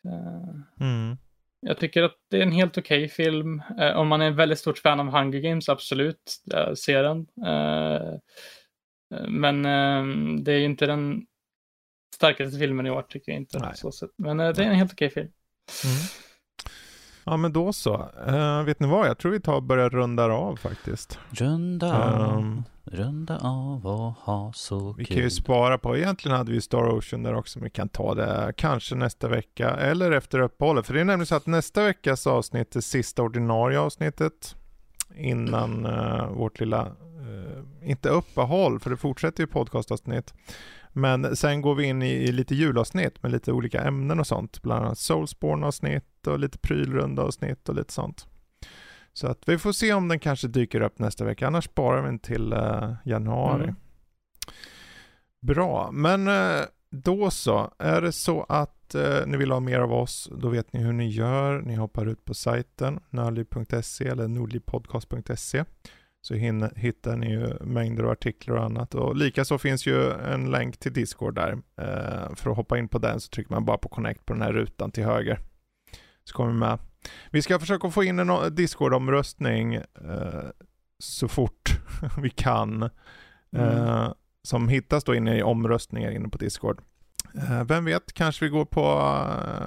Uh, mm. Jag tycker att det är en helt okej okay film. Eh, om man är en väldigt stort fan av Hunger Games, absolut, eh, se den. Eh, men eh, det är inte den starkaste filmen i år, tycker jag inte. Så Men eh, det är en helt okej okay film. Mm. Ja men då så. Uh, vet ni vad? Jag tror vi tar och börjar runda av faktiskt. Runda av, um, runda av och ha så Vi kul. kan ju spara på, egentligen hade vi Star Ocean där också, men vi kan ta det kanske nästa vecka eller efter uppehållet. För det är nämligen så att nästa veckas avsnitt är sista ordinarie avsnittet innan uh, vårt lilla, uh, inte uppehåll, för det fortsätter ju podcastavsnitt. Men sen går vi in i, i lite julavsnitt med lite olika ämnen och sånt. Bland annat Soulsborne-avsnitt och lite prylrunda-avsnitt och lite sånt. Så att vi får se om den kanske dyker upp nästa vecka. Annars sparar vi den till uh, januari. Mm. Bra, men uh, då så. Är det så att uh, ni vill ha mer av oss, då vet ni hur ni gör. Ni hoppar ut på sajten nördliv.se eller nordlivpodcast.se så hittar ni ju mängder av artiklar och annat. Och likaså finns ju en länk till Discord där. För att hoppa in på den så trycker man bara på connect på den här rutan till höger. Så kommer vi med. Vi ska försöka få in en Discord-omröstning eh, så fort vi kan. Eh, mm. Som hittas då inne i omröstningar inne på Discord. Eh, vem vet, kanske vi går på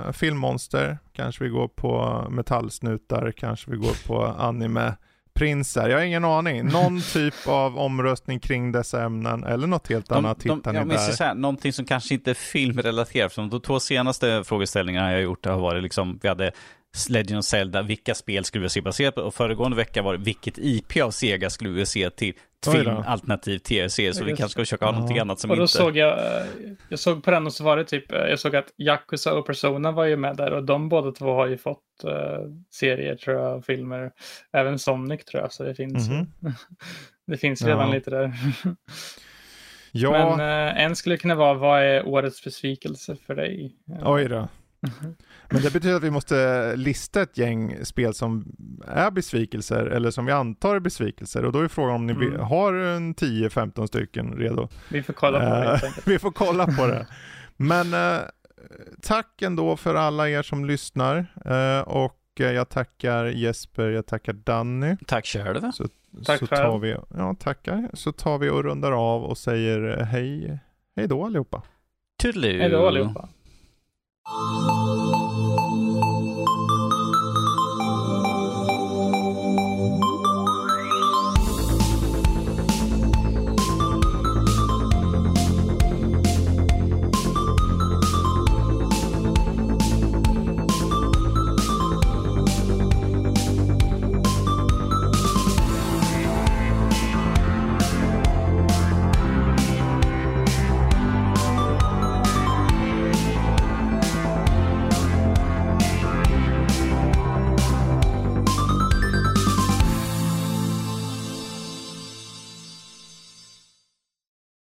uh, filmmonster, kanske vi går på metallsnutar, kanske vi går på anime prinsar? Jag har ingen aning. Någon typ av omröstning kring dessa ämnen eller något helt de, annat de, hittar ni där. Så här, någonting som kanske inte är filmrelaterat. För de två senaste frågeställningarna jag gjort har varit liksom, vi hade Legend of Zelda, vilka spel skulle vi se baserat på? Och föregående vecka var det vilket IP av Sega skulle vi se till film alternativ tv-serie, så vi kanske ska försöka ha någonting annat som och då inte... såg jag, eh, jag såg på den och så var det typ, eh, jag såg att Yakuza och Persona var ju med där och de båda två har ju fått uh, serier tror jag, filmer. Även Sonic tror jag, så det finns mm -hmm. Det finns redan ja. lite där. ja. Men uh, en skulle kunna vara, vad är årets besvikelse för dig? Oj då. Men det betyder att vi måste lista ett gäng spel som är besvikelser eller som vi antar är besvikelser och då är frågan om ni mm. har en 10-15 stycken redo. Vi får kolla på det. Uh, vi får kolla på det. Men uh, tack ändå för alla er som lyssnar uh, och jag tackar Jesper, jag tackar Danny. Tack själv. Så, tack så tar vi, ja, tackar. Så tar vi och rundar av och säger hej, hej då allihopa. Toodaloo. Hej då allihopa.